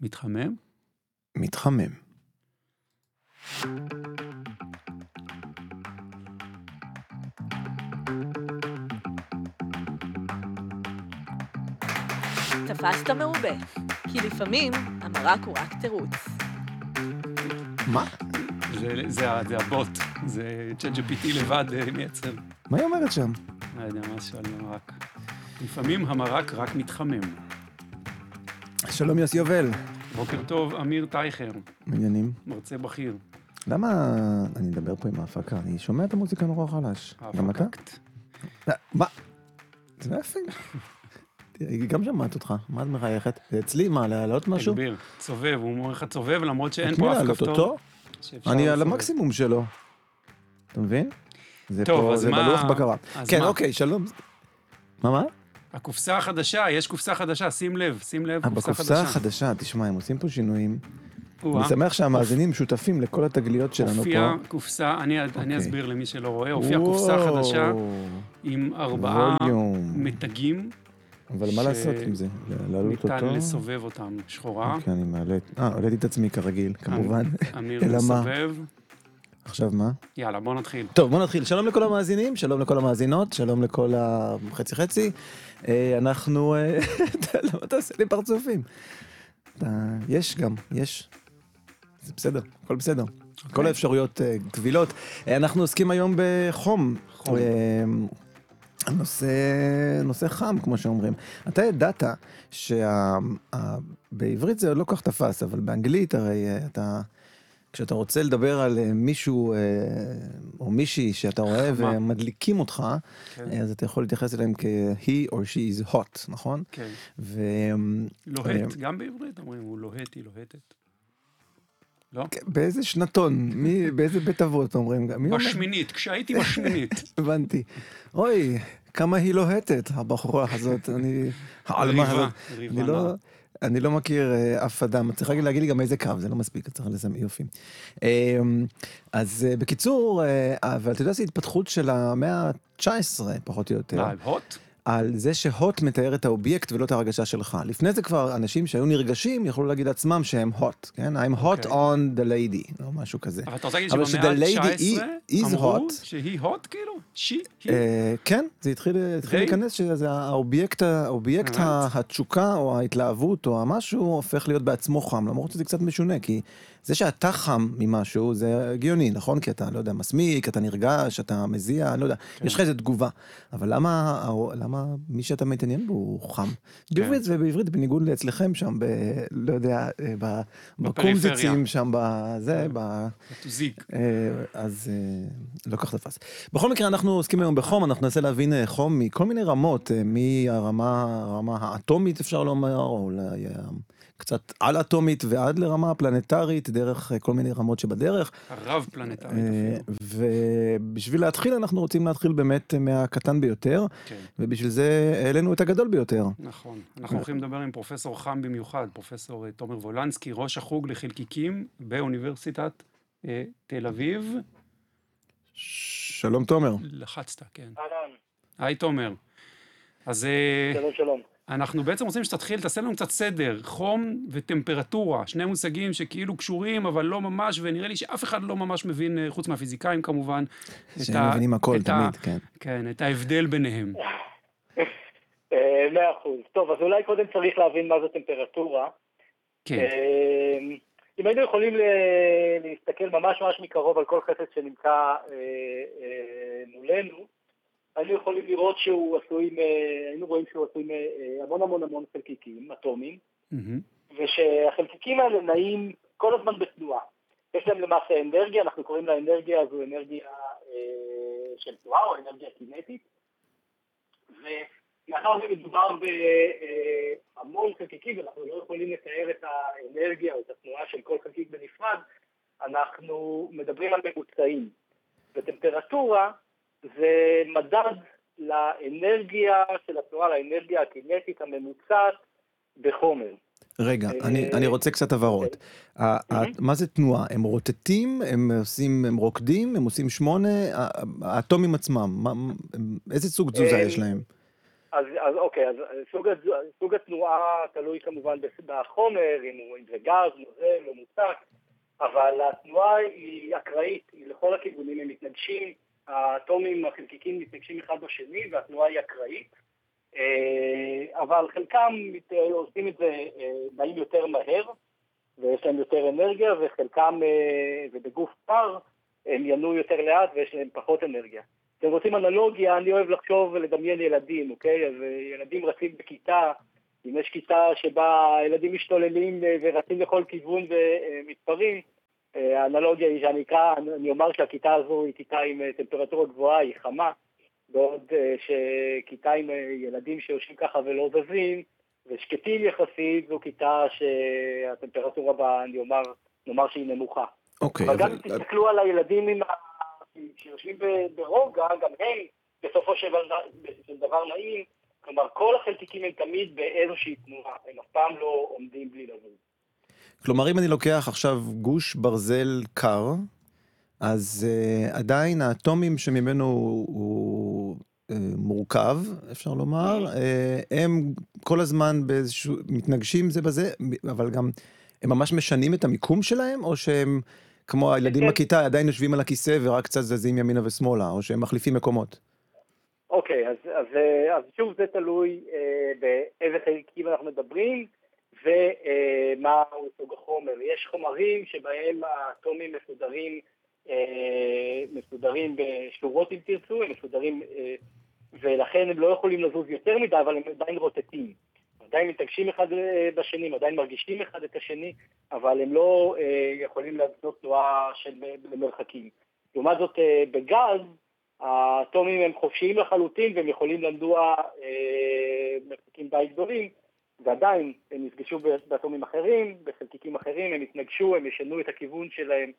מתחמם? מתחמם. תפסת מרובה, כי לפעמים המרק הוא רק תירוץ. מה? זה, זה, זה הבוט, זה צ'אט GPT לבד אה, מייצר. מה היא אומרת שם? לא יודע, מה שואל המרק. לפעמים המרק רק מתחמם. שלום יוסי יובל. בוקר טוב, אמיר טייכר, עניינים. מרצה בכיר. למה אני מדבר פה עם ההפקה? אני שומע את המוזיקה נורא חלש. גם אתה? אה, מה? זה לא יפה. היא גם שמעת אותך, מה את מחייכת? זה אצלי, מה, להעלות משהו? תגביר, צובב, הוא אומר לך צובב, למרות שאין את מי פה אף להעלות כפתור. אותו? שאפשר אני על. המקסימום שלו. אתה מבין? זה טוב, פה, אז זה מה- בלוח בקרה. כן? אוקיי, שלום. מה, מה? הקופסה החדשה, יש קופסה חדשה, שים לב, שים לב, אה, קופסה בקופסה חדשה. החדשה, תשמע, הם עושים פה שינויים. אני שמח שהמאזינים שותפים לכל התגליות שלנו פה. קופסה, אני, אני אוקיי. אסביר למי שלא רואה, הופיעה קופסה חדשה עם ארבעה ווליום. מתגים, אבל מה לעשות עם זה? להעלות אותו? ניתן לסובב אותם שחורה. אוקיי, אני מעלה... אה, העליתי את עצמי כרגיל, כמובן. אמיר? מסובב. עכשיו מה? יאללה, בוא נתחיל. טוב, בוא נתחיל. שלום לכל המאזינים, שלום לכל המאזינות, שלום לכל החצי חצי. אה, אנחנו... אה, אתה- למה אתה עושה לי פרצופים? יש גם, יש. זה בסדר, הכל בסדר. כל האפשרויות אה, קבילות. אנחנו עוסקים היום בחום. חום. נושא, נושא חם, כמו שאומרים. אתה ידעת שבעברית זה לא כל כך תפס, אבל באנגלית הרי אתה... כשאתה רוצה לדבר על אה, מישהו אה, או מישהי שאתה רואה. ומדליקים אותך, כן. אה, אז אתה יכול להתייחס אליהם כ-he or she is hot, נכון? כן. ו... לוהט, גם בעברית אומרים, הוא לוהט, היא לוהטת. לא? באיזה שנתון? מי, באיזה בית אבות אומרים? אומר? בשמינית, כשהייתי בשמינית. הבנתי. אוי, כמה היא לוהטת, הבחורה הזאת. אני... העלמה ריבה, הזאת. ריבה אני לא. אני לא מכיר אה, אף אדם. צריך רק להגיד לי גם איזה קו, זה לא מספיק, צריך לסיים יופי. אה, אז אה, בקיצור, אה, אבל אתה יודע, זו התפתחות של המאה ה-19, פחות או יותר. מה, הוט? על זה שהוט מתאר את האובייקט ולא את הרגשה שלך. לפני זה כבר אנשים שהיו נרגשים יכלו להגיד לעצמם שהם hot, כן? I'm hot אוקיי. on the lady, או משהו כזה. אבל אתה רוצה להגיד שבמאה ש-the lady ה-19 is אמרו. שהיא הוט כאילו? שהיא? אה, כן, זה התחיל? להיכנס שזה האובייקט, האובייקט? התשוקה או ההתלהבות או המשהו הופך להיות בעצמו חם, למרות שזה קצת משונה, כי זה שאתה חם ממשהו זה הגיוני, נכון? כי אתה, לא יודע, מסמיק, אתה נרגש, אתה מזיע, אני לא יודע, כן. יש לך איזה תגובה. אבל למה, למה מי שאתה מתעניין בו הוא חם? כן. בעברית ובעברית, בניגוד לאצלכם שם, ב... לא יודע, אה, ב-. בקומזיצים שם, בזה, ב... תוזיק. אה, אז אה, לא כך תפס. בכל מקרה, אנחנו עוסקים היום בחום, אנחנו ננסה להבין חום מכל מיני רמות, מהרמה הרמה האטומית, אפשר לומר, או אולי אה, קצת על-אטומית ועד לרמה הפלנטרית, דרך אה, כל מיני רמות שבדרך. הרב פלנטרית אה, אפילו. ובשביל להתחיל, אנחנו רוצים להתחיל באמת אה, מהקטן ביותר, כן, ובשביל זה העלינו את הגדול ביותר. נכון. אנחנו הולכים לדבר עם פרופסור חם במיוחד, פרופסור אה, תומר וולנסקי, ראש החוג לחלקיקים באוניברסיטת אה, תל אביב. שלום תומר. לחצת, כן. אהלן, היי תומר. אז אה, שלום שלום. אנחנו בעצם רוצים שתתחיל, תעשה לנו קצת סדר, חום וטמפרטורה, שני מושגים שכאילו קשורים, אבל לא ממש, ונראה לי שאף אחד לא ממש מבין, אה, חוץ מהפיזיקאים כמובן, את שהם ה- מבינים הכל את ה- תמיד, כן. כן, את ההבדל ביניהם. אה, מאה אחוז. טוב, אז אולי קודם צריך להבין מה זה טמפרטורה. כן, אה, אם היינו יכולים ל- להסתכל ממש ממש מקרוב על כל חפץ שנמצא מולנו, היינו יכולים לראות שהוא עשוי, היינו רואים שהוא עשוי מהמון המון המון חלקיקים, אטומים. ושהחלקיקים האלה נעים כל הזמן בתנועה. יש להם למעשה אנרגיה, אנחנו קוראים לאנרגיה הזו אנרגיה אה, של תנועה או אנרגיה קינטית. ומאחר שמדובר בהמון חלקיקים ואנחנו לא יכולים לתאר את האנרגיה או את התנועה של כל חלקיק בנפרד, אנחנו מדברים על ממוצעים. וטמפרטורה זה מדד לאנרגיה של התנועה, לאנרגיה הקינטית הממוצעת בחומר. רגע, אה, אני, אני רוצה קצת הבהרות. מהמם. מה זה תנועה? הם רוטטים? הם עושים, הם רוקדים? הם עושים שמונה? האטומים עצמם, מה, איזה סוג תזוזה אה, יש להם? אז, אז אוקיי, אז סוג, סוג התנועה תלוי כמובן בחומר, אם, אם זה גז, נוזל או מוצק, אבל התנועה היא אקראית, היא לכל הכיוונים, הם מתנגשים, האטומים, החלקיקים מתנגשים אחד בשני והתנועה היא אקראית, אה, אבל חלקם עושים את זה, אה, באים יותר מהר ויש להם יותר אנרגיה, וחלקם, אה, ובגוף קר, הם ינועו יותר לאט ויש להם פחות אנרגיה. אתם רוצים אנלוגיה, אני אוהב לחשוב ולדמיין ילדים, אוקיי? אז ילדים רצים בכיתה, אם יש כיתה שבה הילדים משתוללים ורצים לכל כיוון ומתפרעים, אה, האנלוגיה היא שאני אקרא, אני אומר שהכיתה הזו היא כיתה עם אה, טמפרטורה גבוהה, היא חמה, בעוד אה, שכיתה עם אה, ילדים שיושבים ככה ולא זזים, ושקטים יחסית, זו כיתה שהטמפרטורה בה, אני אומר, נאמר שהיא נמוכה. אוקיי, אבל גם אבל... אם תסתכלו על הילדים עם ה... שיושבים ברוגע, גם הם בסופו של דבר- של דבר נעים, כלומר כל החלקיקים הם תמיד באיזושהי תנועה, הם אף פעם לא עומדים בלי לזוז. כלומר, אם אני לוקח עכשיו גוש ברזל קר, אז uh, עדיין האטומים שממנו הוא, uh, מורכב, אפשר לומר, uh, הם כל הזמן באיזשהו, מתנגשים זה בזה, אבל גם הם ממש משנים את המיקום שלהם, או שהם, כמו הילדים כן. בכיתה, עדיין יושבים על הכיסא ורק קצת זזים ימינה ושמאלה, או שהם מחליפים מקומות. אוקיי, אז, אז, אה, אז שוב זה תלוי אה, באיזה חלקיקים אנחנו מדברים ומהו סוג החומר. יש חומרים שבהם האטומים מסודרים, אה, מסודרים בשורות אם תרצו, הם מסודרים אה, ולכן הם לא יכולים לזוז יותר מדי, אבל הם עדיין רוטטים. עדיין מתנגשים אחד אה, בשני, עדיין מרגישים אחד את השני, אבל הם לא יכולים לעשות תנועה של למרחקים. לעומת זאת, בגז, האטומים הם חופשיים לחלוטין והם יכולים לנדוע מרחקים די גדולים, ועדיין הם נפגשו באטומים אחרים, בחלקיקים אחרים, הם יתנגשו, הם ישנו את הכיוון שלהם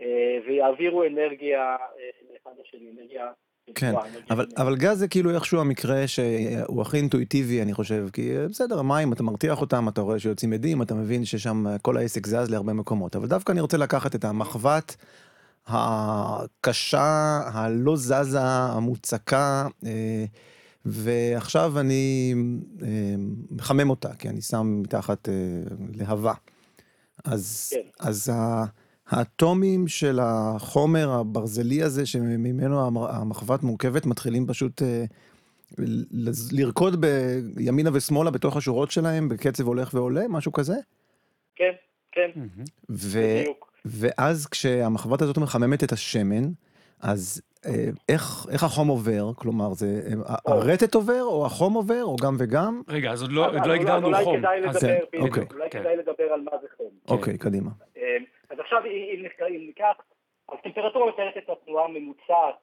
אה, ויעבירו אנרגיה אה, לאחד השני, אנרגיה... כן, אבל, אבל גז זה כאילו איכשהו המקרה שהוא הכי אינטואיטיבי, אני חושב, כי אה, בסדר, מים, אתה מרתיח אותם, אתה רואה שיוצאים עדים, אתה מבין ששם כל העסק זז להרבה מקומות, אבל דווקא אני רוצה לקחת את המחבת הקשה, הלא זזה, המוצקה, אה, ועכשיו אני אה, מחמם אותה, כי אני שם מתחת אה, להבה. אז, כן. אז. האטומים של החומר הברזלי הזה שממנו המ- המחבת מורכבת מתחילים פשוט אה, לרקוד בימינה ושמאלה בתוך השורות שלהם בקצב הולך ועולה, משהו כזה? כן, כן. ו... בדיוק. ואז כשהמחבת הזאת מחממת את השמן, אז איך, איך החום עובר? כלומר, זה אה, הרטט עובר, או החום עובר, או גם וגם? רגע, אז עוד לא, אז- עוד אז לא אולי- הגדרנו אולי חום. כדאי אז- לדבר, אוקיי. בדיוק, אולי כן. כדאי לדבר על מה זה חום. אוקיי, קדימה. אה, אז עכשיו אם ניקח, אז טמפרטורה מתארת את התנועה הממוצעת,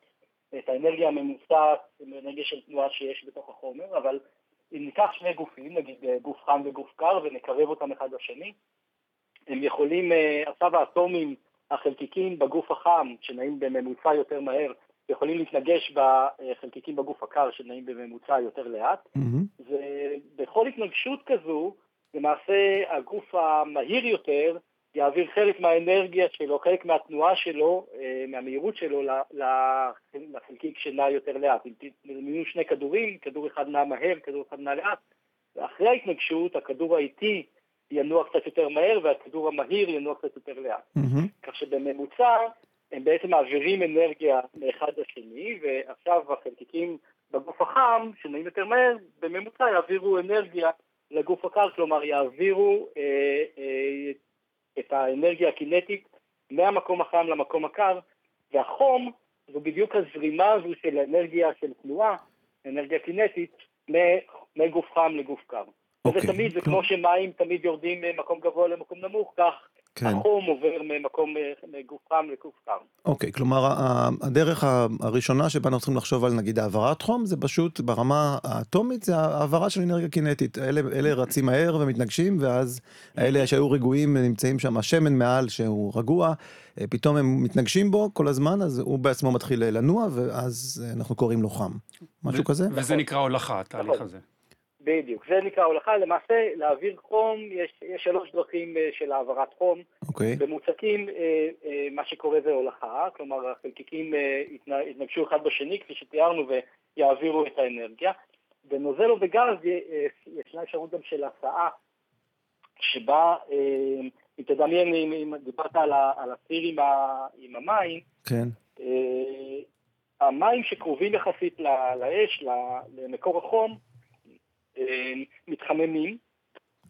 את האנרגיה הממוצעת, אנרגיה של תנועה שיש בתוך החומר, אבל אם ניקח שני גופים, נגיד אה, גוף חם וגוף קר, ונקרב אותם אחד לשני, הם יכולים, אה, עכשיו האטומים, החלקיקים בגוף החם, שנעים בממוצע יותר מהר, יכולים להתנגש בחלקיקים בגוף הקר, שנעים בממוצע יותר לאט. מהמם. ובכל התנגשות כזו, למעשה הגוף המהיר יותר יעביר חלק מהאנרגיה שלו, חלק מהתנועה שלו, אה, מהמהירות שלו, לחלקיק שנע יותר לאט. אם תדמיינו שני כדורים, כדור אחד נע מהר, כדור אחד נע לאט, ואחרי ההתנגשות הכדור האיטי ינוע קצת יותר מהר והכדור המהיר ינוע קצת יותר לאט. מהמם. כך שבממוצע הם בעצם מעבירים אנרגיה מאחד לשני, ועכשיו החלקיקים בגוף החם, שנעים יותר מהר, בממוצע יעבירו אנרגיה לגוף הקר, כלומר יעבירו אה, אה, את האנרגיה הקינטית מהמקום החם למקום הקר, והחום זו בדיוק הזרימה הזו של אנרגיה של תנועה, אנרגיה קינטית, מגוף חם לגוף קר. וזה אוקיי, תמיד, זה כמו שמים תמיד יורדים ממקום גבוה למקום נמוך, כך כן. החום עובר ממקום, אה, מגוף חם לגוף קר. אוקיי, כלומר, הדרך הראשונה שבה אנחנו צריכים לחשוב על נגיד העברת חום, זה פשוט ברמה האטומית, זה העברה של אנרגיה קינטית. אלה, אלה רצים מהר ומתנגשים, ואז האלה שהיו רגועים נמצאים שם, השמן מעל שהוא רגוע, אה, פתאום הם מתנגשים בו כל הזמן, אז הוא בעצמו מתחיל לנוע, ואז אנחנו קוראים לו חם. משהו ו- כזה? וזה נקרא הולכה, התהליך נכון. הזה. בדיוק, זה נקרא הולכה. למעשה, להעביר חום, יש, יש שלוש דרכים אה, של העברת חום. אוקיי. במוצקים, אה, אה, מה שקורה זה הולכה, כלומר החלקיקים יתנ- יתנגשו אחד בשני, כפי שתיארנו, ויעבירו את האנרגיה. בנוזל או בגז ישנה אפשרות גם של הסעה, שבה, אם תדמיין, אם, אם דיברת על, ה, על הסיר עם, ה, עם המים, כן. המים שקרובים יחסית לאש, למקור החום, מתחממים.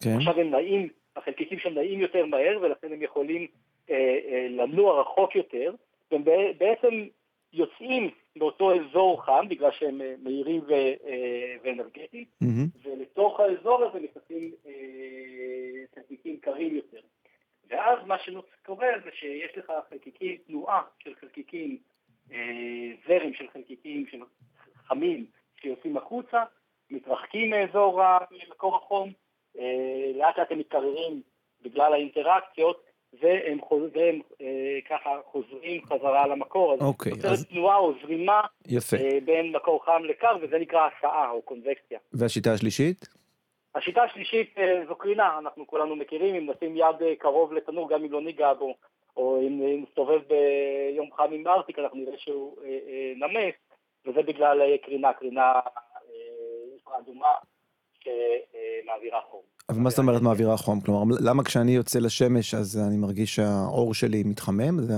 כן. עכשיו הם נעים, החלקיקים שם נעים יותר מהר, ולכן הם יכולים אה, אה, לנוע רחוק יותר, והם בע- בעצם יוצאים מאותו אזור חם, בגלל שהם אה, מהירים ו- אה, ואנרגטיים, מהמם. ולתוך האזור הזה נכנסים אה, חלקיקים קרים יותר. ואז מה שקורה זה שיש לך חלקיקים, תנועה של חלקיקים, אה, זרם של חלקיקים של חמים שיוצאים החוצה, מתרחקים מאזור מקור החום, אה, לאט לאט הם מתקררים בגלל האינטראקציות, והם, חוז... והם אה, ככה חוזרים חזרה למקור. אז אוקיי, נוצרת אז- תנועה או זרימה יפה. אה, בין מקור חם לקר, וזה נקרא הסעה או קונבקציה. והשיטה השלישית? השיטה השלישית אה, זו קרינה, אנחנו כולנו מכירים, אם נשים יד אה, קרוב לתנור, גם אם לא ניגע בו, או אם אה, נסתובב ביום חם עם ארטיק, אנחנו נראה שהוא אה, אה, נמס, וזה בגלל אה, קרינה, קרינה אדומה שמעבירה חום. אבל מה זאת אומרת מעבירה חום? כלומר, למה כשאני יוצא לשמש אז אני מרגיש שהאור שלי מתחמם? זה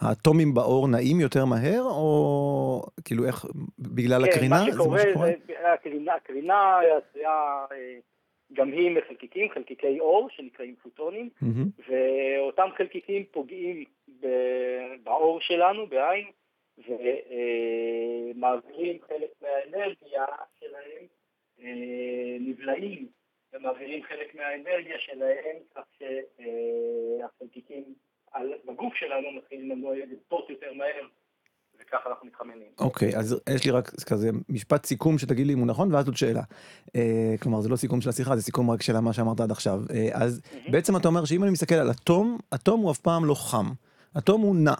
האטומים באור נעים יותר מהר, או כאילו איך, בגלל הקרינה? כן, מה זה שקורה שקורה? זה הקרינה, הקרינה עשויה אה, גם היא מחלקיקים, חלקיקי אור שנקראים פוטונים, מהמם. ואותם חלקיקים פוגעים ב- בעור שלנו, בעין, ומעבירים חלק מהאנרגיה שלהם, אה, נבלעים ומעבירים חלק מהאנרגיה שלהם, כך שהחלקיקים על- בגוף שלנו מתחילים לנוע לספורט יותר מהר, וככה אנחנו מתחממים. אוקיי, אז יש לי רק כזה משפט סיכום שתגיד לי אם הוא נכון, ואז עוד שאלה. אה, כלומר, זה לא סיכום של השיחה, זה סיכום רק של מה שאמרת עד עכשיו. אה, אז בעצם אתה אומר שאם אני מסתכל על אטום, אטום הוא אף פעם לא חם. אטום הוא נע.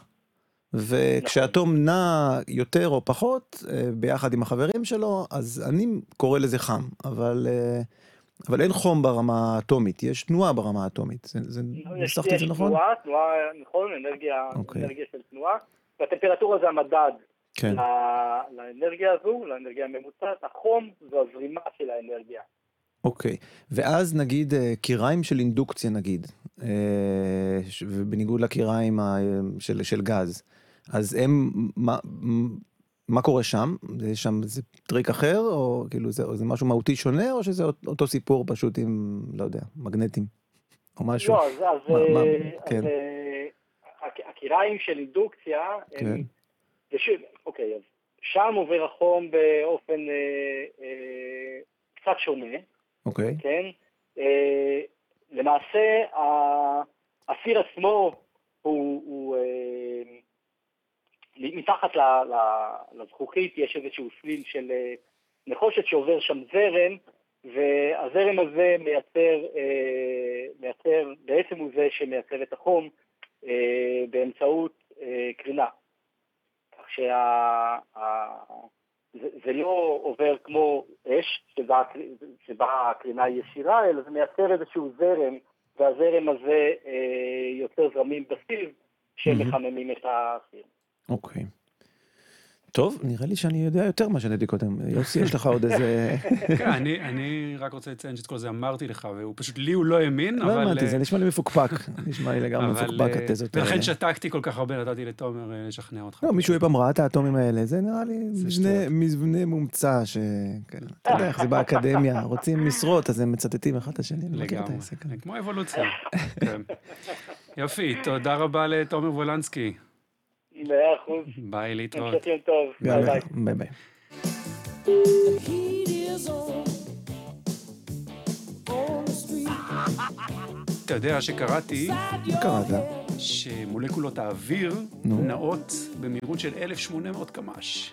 וכשאטום נע יותר או פחות, אה, ביחד עם החברים שלו, אז אני קורא לזה חם, אבל, אה, אבל אין חום ברמה האטומית, יש תנועה ברמה האטומית. זה, זה, יש, ניסחתי את זה נכון? תנועה, תנועה, נכון, אנרגיה, אוקיי. אנרגיה של תנועה, והטמפרטורה זה המדד כן. לאנרגיה הזו, לאנרגיה הממוצעת, החום זו הזרימה של האנרגיה. אוקיי, ואז נגיד אה, קיריים של אינדוקציה נגיד, ובניגוד לקיריים של, של גז, אז הם, מה, מה קורה שם? יש שם איזה טריק אחר, או כאילו זה, או זה משהו מהותי שונה, או שזה אות- אותו סיפור פשוט עם, לא יודע, מגנטים, או משהו? לא, אז, אז, מה- מה- אה, כן. אז הק- הקיריים של אינדוקציה, כן. הם, ושוב, אוקיי, אז שם עובר החום באופן אה, אה, קצת שונה, אוקיי, כן? אה, למעשה, הסיר עצמו הוא, הוא אה, מתחת ל- ל- לזכוכית יש איזשהו סליל של אה, נחושת שעובר שם זרם, והזרם הזה מייצר, אה, מייצר, בעצם הוא זה שמייצר את החום אה, באמצעות קרינה. כך שה... זה, זה לא עובר כמו אש, שבה, שבה הקרינה היא ישירה, אלא זה מייצר איזשהו זרם, והזרם הזה אה, יוצר זרמים בסיר שמחממים את הסיר. אוקיי. טוב, נראה לי שאני יודע יותר ממה שידעתי קודם. יוסי, יש לך עוד איזה... כן, אני, רק רוצה לציין שאת כל זה אמרתי לך, והוא פשוט, לי הוא לא האמין, לא אבל... האמנתי, אה, זה נשמע לי מפוקפק. נשמע לי לגמרי מפוקפק אה, התזות האלה. ולכן שתקתי כל כך הרבה, נתתי לתומר אה, לשכנע אותך. לא, מישהו אי פעם ראה את האטומים האלה, זה נראה לי מבנה- מומצא, ש... כן, אתה יודע איך זה באקדמיה, רוצים משרות, אז הם מצטטים אחד את השני, אני מכיר את לגמרי. העסק. הזה. כמו אבולוציה. כן. יופי, תודה רבה לתומר וולנסקי. מאה אחוז, ביי, להתראות. טוב, ביי ביי. אתה יודע שקראתי קראת? שמולקולות האוויר. נעות במהירות של 1,800 קמ"ש.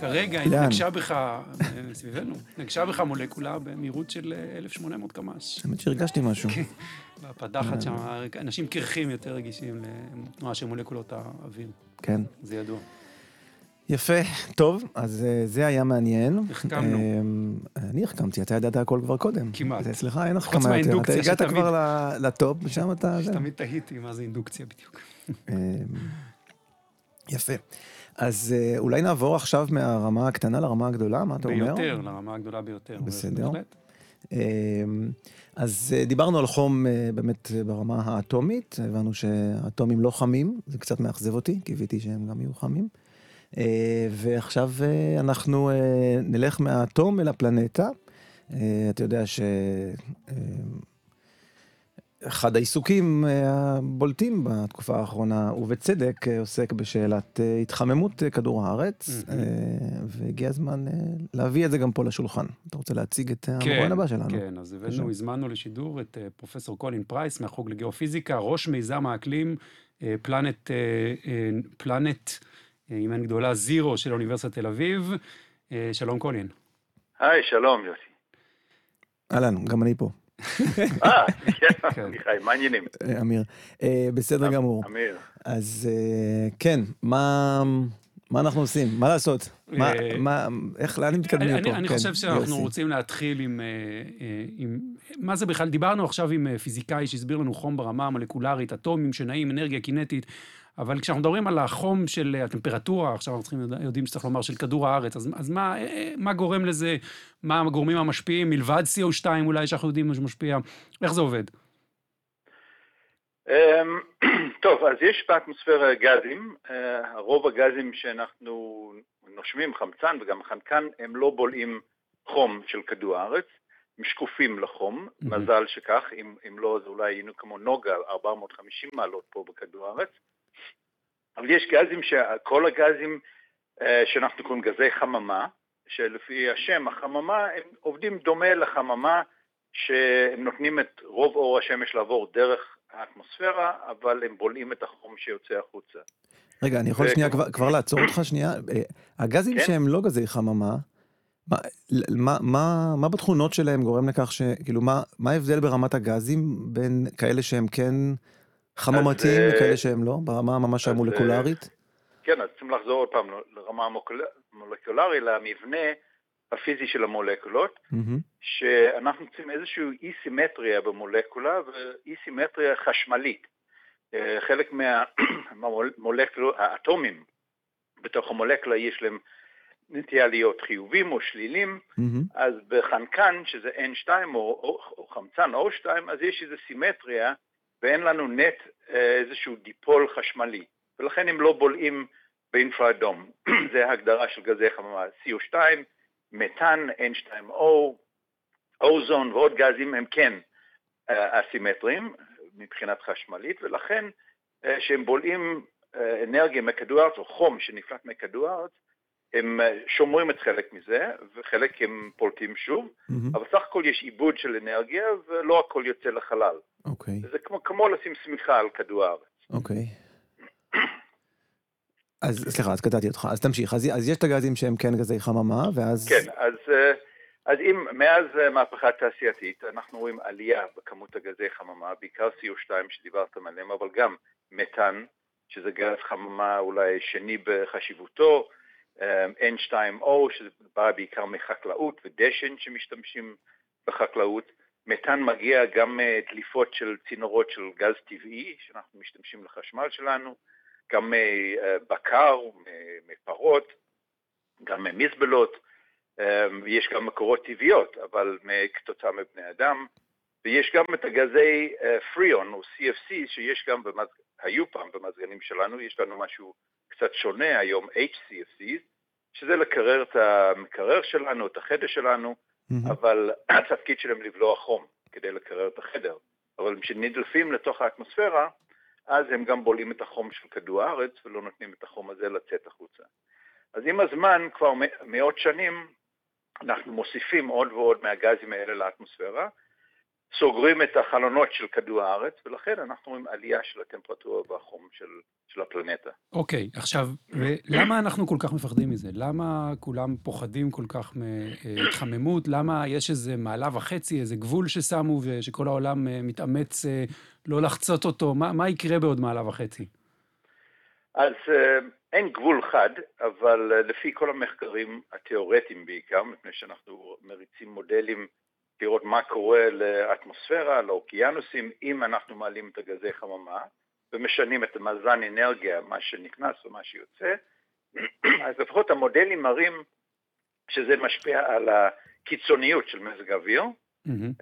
כרגע לאן? נגשה בך, אה, סביבנו, נגשה בך מולקולה במהירות של אה, 1,800 קמ"ש. האמת שהרגשתי משהו. כן. בפדחת שם, אנשים קרחים יותר רגישים לתנועה של מולקולות האוויר, כן. זה ידוע. יפה, טוב, אז אה, זה היה מעניין. החכמנו. אה, אני החכמתי, אתה ידעת הכל כבר קודם. כמעט. אצלך אין החכמה יותר. אתה הגעת שתמיד- כבר לטופ, ושם אתה... זה. תמיד תהיתי מה זה אינדוקציה בדיוק. אה, יפה. אז אה, אולי נעבור עכשיו מהרמה הקטנה לרמה הגדולה, מה אתה אומר? ביותר, לרמה הגדולה ביותר. בסדר. אמ, אז אה, דיברנו על חום אה, באמת ברמה האטומית, הבנו שהאטומים לא חמים, זה קצת מאכזב אותי, קיוויתי שהם גם יהיו חמים. ועכשיו אנחנו נלך מהאטום אל הפלנטה. אתה יודע ש... אחד העיסוקים אה, הבולטים בתקופה האחרונה, ובצדק, אה, עוסק בשאלת אה, התחממות כדור הארץ. אה, והגיע הזמן להביא את זה גם פה לשולחן. אתה רוצה להציג את המרואיין הבא שלנו? כן, אז. הבאנו, הזמנו לשידור את פרופסור קולין פרייס מהחוג לגיאופיזיקה, ראש מיזם האקלים, PlanNet, PlanNet, עם N גדולה, Zero של אוניברסיטת תל אביב. שלום קולין. היי, שלום יוסי. אהלן, גם אני פה. אה, כן. כן, מיכאל, מה העניינים? אה, אמיר. אה, בסדר גמור. אמיר. אז אה, כן, מה מה אנחנו עושים? מה לעשות? מה, אה, מה, איך, לאן מתקדמים פה? אני, אני כן, חושב שאנחנו. רוצים להתחיל עם, אה, אה, עם... מה זה בכלל? דיברנו עכשיו עם אה, פיזיקאי שהסביר לנו חום ברמה המולקולרית, אטומים שנעים, אנרגיה קינטית, אבל כשאנחנו מדברים על החום של אה, הטמפרטורה, עכשיו אנחנו צריכים, יודע- יודעים שצריך לומר, של כדור הארץ, אז, אז מה, אה, מה גורם לזה? מה הגורמים המשפיעים, מלבד CO2 אולי, שאנחנו יודעים שמשפיע? איך זה עובד? אמ, טוב, אז יש באטמוספירה גזים, אה, הרוב הגזים שאנחנו נושמים, חמצן וגם חנקן, הם לא בולעים חום של כדור הארץ, הם שקופים לחום. מזל שכך, אם, אם לא, אז אולי היינו כמו נוגה, 450 מעלות פה בכדור הארץ. אבל יש גזים, כל הגזים אה, שאנחנו קוראים גזי חממה, שלפי השם, החממה, הם עובדים דומה לחממה, שהם נותנים את רוב אור השמש לעבור דרך האטמוספירה, אבל הם בולעים את החום שיוצא החוצה. רגע, אני יכול שנייה כבר, כבר לעצור אותך שנייה? אה, הגזים כן. שהם לא גזי חממה, מה, מה, מה, מה בתכונות שלהם גורם לכך ש... כאילו, מה, מה ההבדל ברמת הגזים בין כאלה שהם כן חממתיים אה, לכאלה שהם לא, ברמה ממש אה, המולקולרית? כן, אז צריכים לחזור עוד פעם לרמה המולקולרית, למבנה הפיזי של המולקולות, שאנחנו צריכים איזושהי אי סימטריה במולקולה ואי סימטריה חשמלית. אה, חלק מהמולקולות, האטומים בתוך המולקולה יש להם נטייה להיות חיובים או שלילים, מהמם, אז בחנקן, שזה N2 או, או, או חמצן O2, אז יש איזו סימטריה ואין לנו נט אה, איזשהו דיפול חשמלי, ולכן הם לא בולעים באינפראדום. זה ההגדרה של גזי חממה. CO2, מתאן, N2O, אוזון ועוד גזים הם כן אה, אסימטריים מבחינת חשמלית, ולכן אה, שהם בולעים אנרגיה מכדור הארץ או חום שנפלט מכדור הארץ, הם שומרים את חלק מזה, וחלק הם פולטים שוב, מהמם, אבל סך הכל יש עיבוד של אנרגיה, ולא הכל יוצא לחלל. אוקיי, זה כמו, כמו לשים שמיכה על כדור הארץ. אוקיי. אז סליחה, אז קטעתי אותך, אז תמשיך. אז, אז יש את הגזים שהם כן גזי חממה, ואז... כן, אז, אה, אז אם מאז אה, מהפכה תעשייתית אנחנו רואים עלייה בכמות הגזי חממה, בעיקר CO2 שדיברתם עליהם, אבל גם מתאן, שזה גז חממה אולי שני בחשיבותו, אה, N2O, שזה בא בעיקר מחקלאות ודשן שמשתמשים בחקלאות. מתאן מגיע גם מדליפות של צינורות של גז טבעי, שאנחנו משתמשים לחשמל שלנו, גם מבקר, מפרות, גם ממזבלות, ויש גם מקורות טבעיות, אבל כתוצאה מבני אדם, ויש גם את הגזי אה, פריון או CFC שיש גם, במז... היו פעם במזגנים שלנו, יש לנו משהו קצת שונה היום, HCFC, שזה לקרר את המקרר שלנו, את החדר שלנו, מהמם, אבל התפקיד שלהם לבלוע חום כדי לקרר את החדר. אבל כשנדלפים לתוך האטמוספירה, אז הם גם בולעים את החום של כדור הארץ ולא נותנים את החום הזה לצאת החוצה. אז עם הזמן, כבר מאות שנים, אנחנו מוסיפים עוד ועוד מהגזים האלה לאטמוספירה, סוגרים את החלונות של כדור הארץ, ולכן אנחנו רואים עלייה של הטמפרטורה והחום של, של הפלנטה. אוקיי, עכשיו, ולמה אנחנו כל כך מפחדים מזה? למה כולם פוחדים כל כך מהתחממות? למה יש איזה מעלה וחצי, איזה גבול ששמו ושכל העולם אה, מתאמץ אה, לא לחצות אותו? מה, מה יקרה בעוד מעלה וחצי? אז אה, אין גבול חד, אבל לפי כל המחקרים התיאורטיים בעיקר, מפני שאנחנו מריצים מודלים לראות מה קורה לאטמוספירה, לאוקיינוסים, אם אנחנו מעלים את הגזי חממה ומשנים את המאזן אנרגיה, מה שנכנס ומה שיוצא, אז לפחות המודלים מראים שזה משפיע על הקיצוניות של מזג האוויר.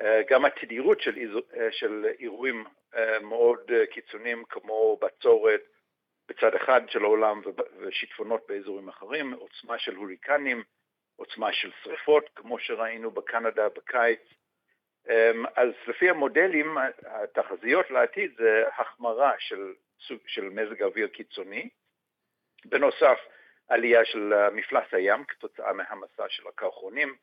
אה, גם התדירות של, איזו- אה, של אירועים אה, מאוד קיצוניים כמו בצורת בצד אחד של העולם ושיטפונות באזורים אחרים, עוצמה של הוריקנים, עוצמה של שריפות כמו שראינו בקנדה בקיץ. אמ, אז לפי המודלים, התחזיות לעתיד זה החמרה של, של מזג אוויר קיצוני. בנוסף, עלייה של אה, מפלס הים כתוצאה מהמסע של הקרחונים,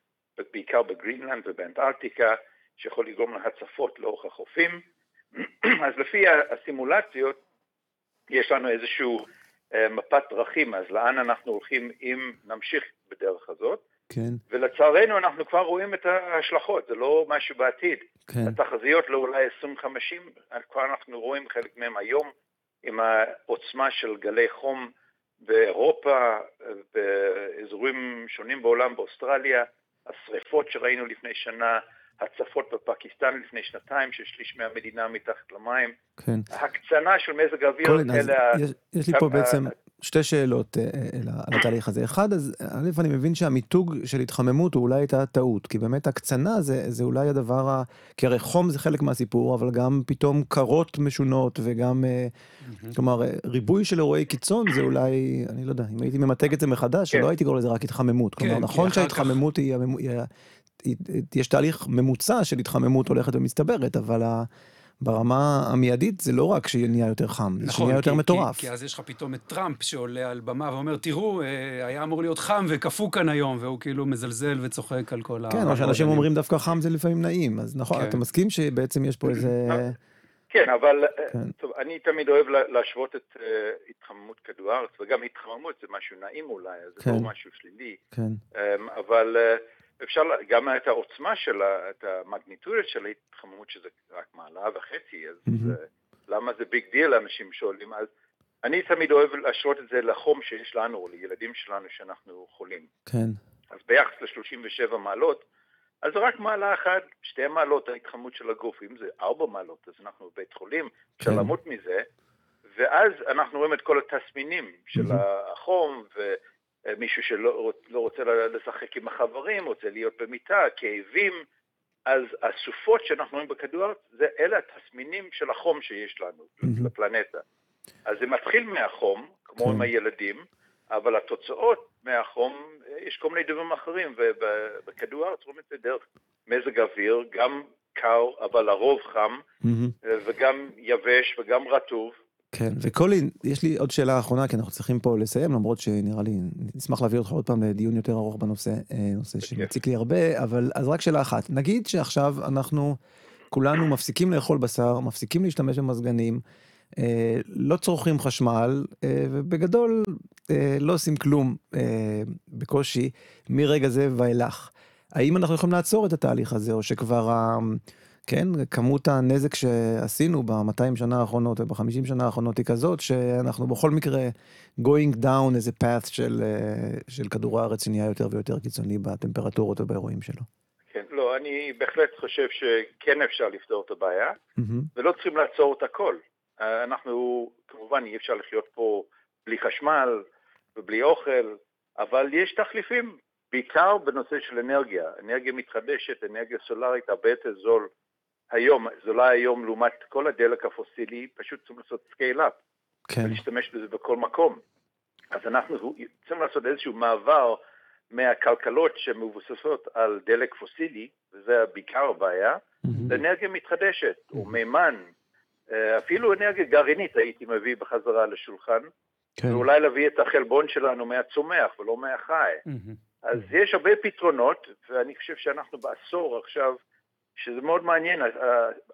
בעיקר בגרינלנד ובאנטארקטיקה, שיכול לגרום להצפות לאורך החופים. אז לפי הסימולציות, יש לנו איזושהי מפת דרכים, אז לאן אנחנו הולכים אם נמשיך בדרך הזאת, כן, ולצערנו אנחנו כבר רואים את ההשלכות, זה לא משהו בעתיד. כן, התחזיות לאולי 2050, כבר אנחנו רואים חלק מהם היום, עם העוצמה של גלי חום באירופה, באזורים שונים בעולם, באוסטרליה, השריפות שראינו לפני שנה, הצפות בפקיסטן לפני שנתיים, ששליש מהמדינה מתחת למים, כן. ההקצנה של מזג האוויר, אלה... ה- יש, יש לי פה בעצם שתי שאלות אה, אה, על התהליך הזה. אחד, אז א', אני מבין שהמיתוג של התחממות הוא אולי הייתה טעות, כי באמת הקצנה זה, זה אולי הדבר ה... כי הרי חום זה חלק מהסיפור, אבל גם פתאום קרות משונות וגם, אה, כלומר, ריבוי של אירועי קיצון זה אולי, אני לא יודע, אם הייתי ממתג את זה מחדש, כן. לא הייתי קורא לזה רק התחממות. כן, כלומר, כי נכון שההתחממות היא... הממו- היא ה- היא- יש תהליך ממוצע של התחממות הולכת ומצטברת, אבל ה- ברמה המיידית זה לא רק שנהיה יותר חם, זה נכון, שנהיה יותר כי- מטורף. כי, כי אז יש לך פתאום את טראמפ שעולה על במה ואומר, תראו, אה, היה אמור להיות חם וקפוא כאן היום, והוא כאילו מזלזל וצוחק על כל ה... כן, או שאנשים אומרים דווקא חם זה לפעמים נעים, אז נכון, כן. אתה מסכים שבעצם יש פה איזה... כן, אבל אה, כן. טוב, אני תמיד אוהב לה- להשוות את אה, התחממות כדור הארץ, וגם התחממות זה משהו נעים אולי, אז זה כן. לא משהו שלילי. כן, אמ, אבל אה, אפשר גם את העוצמה שלה, את המגניטודות של ההתחממות, שזה רק מעלה וחצי, אז. אה, למה זה big deal, אנשים שואלים. אז אני תמיד אוהב להשוות את זה לחום שיש לנו, או לילדים שלנו שאנחנו חולים. כן, אז ביחס ל-37 מעלות, אז רק מעלה אחת, שתי מעלות ההתחממות של הגוף. אם זה ארבע מעלות, אז אנחנו בבית חולים, אפשר כן. למות מזה. ואז אנחנו רואים את כל התסמינים של מהמם. החום, ומישהו שלא רוצ- לא רוצה לשחק עם החברים, רוצה להיות במיטה, כאבים. אז הסופות שאנחנו רואים בכדור הארץ, זה אלה התסמינים של החום שיש לנו, מהמם. לפלנטה. אז זה מתחיל מהחום, כמו כן. עם הילדים, אבל התוצאות מהחום, יש כל מיני דברים אחרים, ובכדור הארץ רואים את זה דרך מזג אוויר, גם קר, אבל לרוב חם, מהמם. וגם יבש וגם רטוב. כן, וקולין, יש לי עוד שאלה אחרונה, כי אנחנו צריכים פה לסיים, למרות שנראה לי, נשמח להביא אותך עוד פעם לדיון יותר ארוך בנושא, אה, נושא שמציק לי הרבה, אבל אז רק שאלה אחת, נגיד שעכשיו אנחנו כולנו מפסיקים לאכול בשר, מפסיקים להשתמש במזגנים, אה, לא צורכים חשמל, אה, ובגדול אה, לא עושים כלום אה, בקושי מרגע זה ואילך. האם אנחנו יכולים לעצור את התהליך הזה, או שכבר, ה- כן, כמות הנזק שעשינו ב-200 שנה האחרונות וב-50 שנה האחרונות היא כזאת, שאנחנו בכל מקרה going down איזה path של, אה, של כדור הארץ שנהיה יותר ויותר קיצוני בטמפרטורות ובאירועים שלו. כן, לא, אני בהחלט חושב שכן אפשר לפתור את הבעיה, מהמם. ולא צריכים לעצור את הכל. אה, אנחנו, כמובן, אי אפשר לחיות פה בלי חשמל ובלי אוכל, אבל יש תחליפים, בעיקר בנושא של אנרגיה. אנרגיה מתחדשת, אנרגיה סולארית הרבה יותר זול היום, זולה היום לעומת כל הדלק הפוסילי, פשוט צריכים לעשות scale-up. כן, ולהשתמש בזה בכל מקום. אז אנחנו צריכים לעשות איזשהו מעבר מהכלכלות שמבוססות על דלק פוסילי, וזה בעיקר הבעיה, מהמם. לאנרגיה מתחדשת, או מימן, אה, אפילו אנרגיה גרעינית הייתי מביא בחזרה לשולחן, כן, ואולי להביא את החלבון שלנו מהצומח ולא מהחי. מהמם. אז יש הרבה פתרונות, ואני חושב שאנחנו בעשור עכשיו, שזה מאוד מעניין,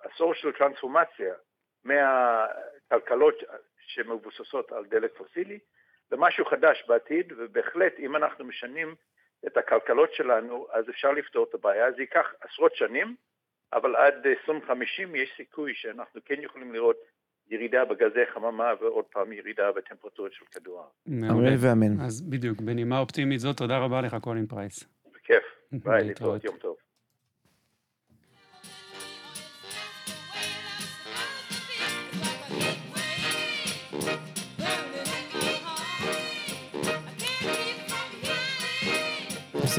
העשור של טרנספורמציה מהכלכלות שמבוססות על דלק פוסילי למשהו חדש בעתיד, ובהחלט אם אנחנו משנים את הכלכלות שלנו, אז אפשר לפתור את הבעיה. זה ייקח עשרות שנים, אבל עד 2050 יש סיכוי שאנחנו כן יכולים לראות ירידה בגזי חממה ועוד פעם ירידה בטמפרטורות של כדור הארץ. מעולה. אמן ואמן. אז בדיוק, בנימה אופטימית זאת, תודה רבה לך, קולין פרייס. בכיף. ביי. להתראות, יום טוב.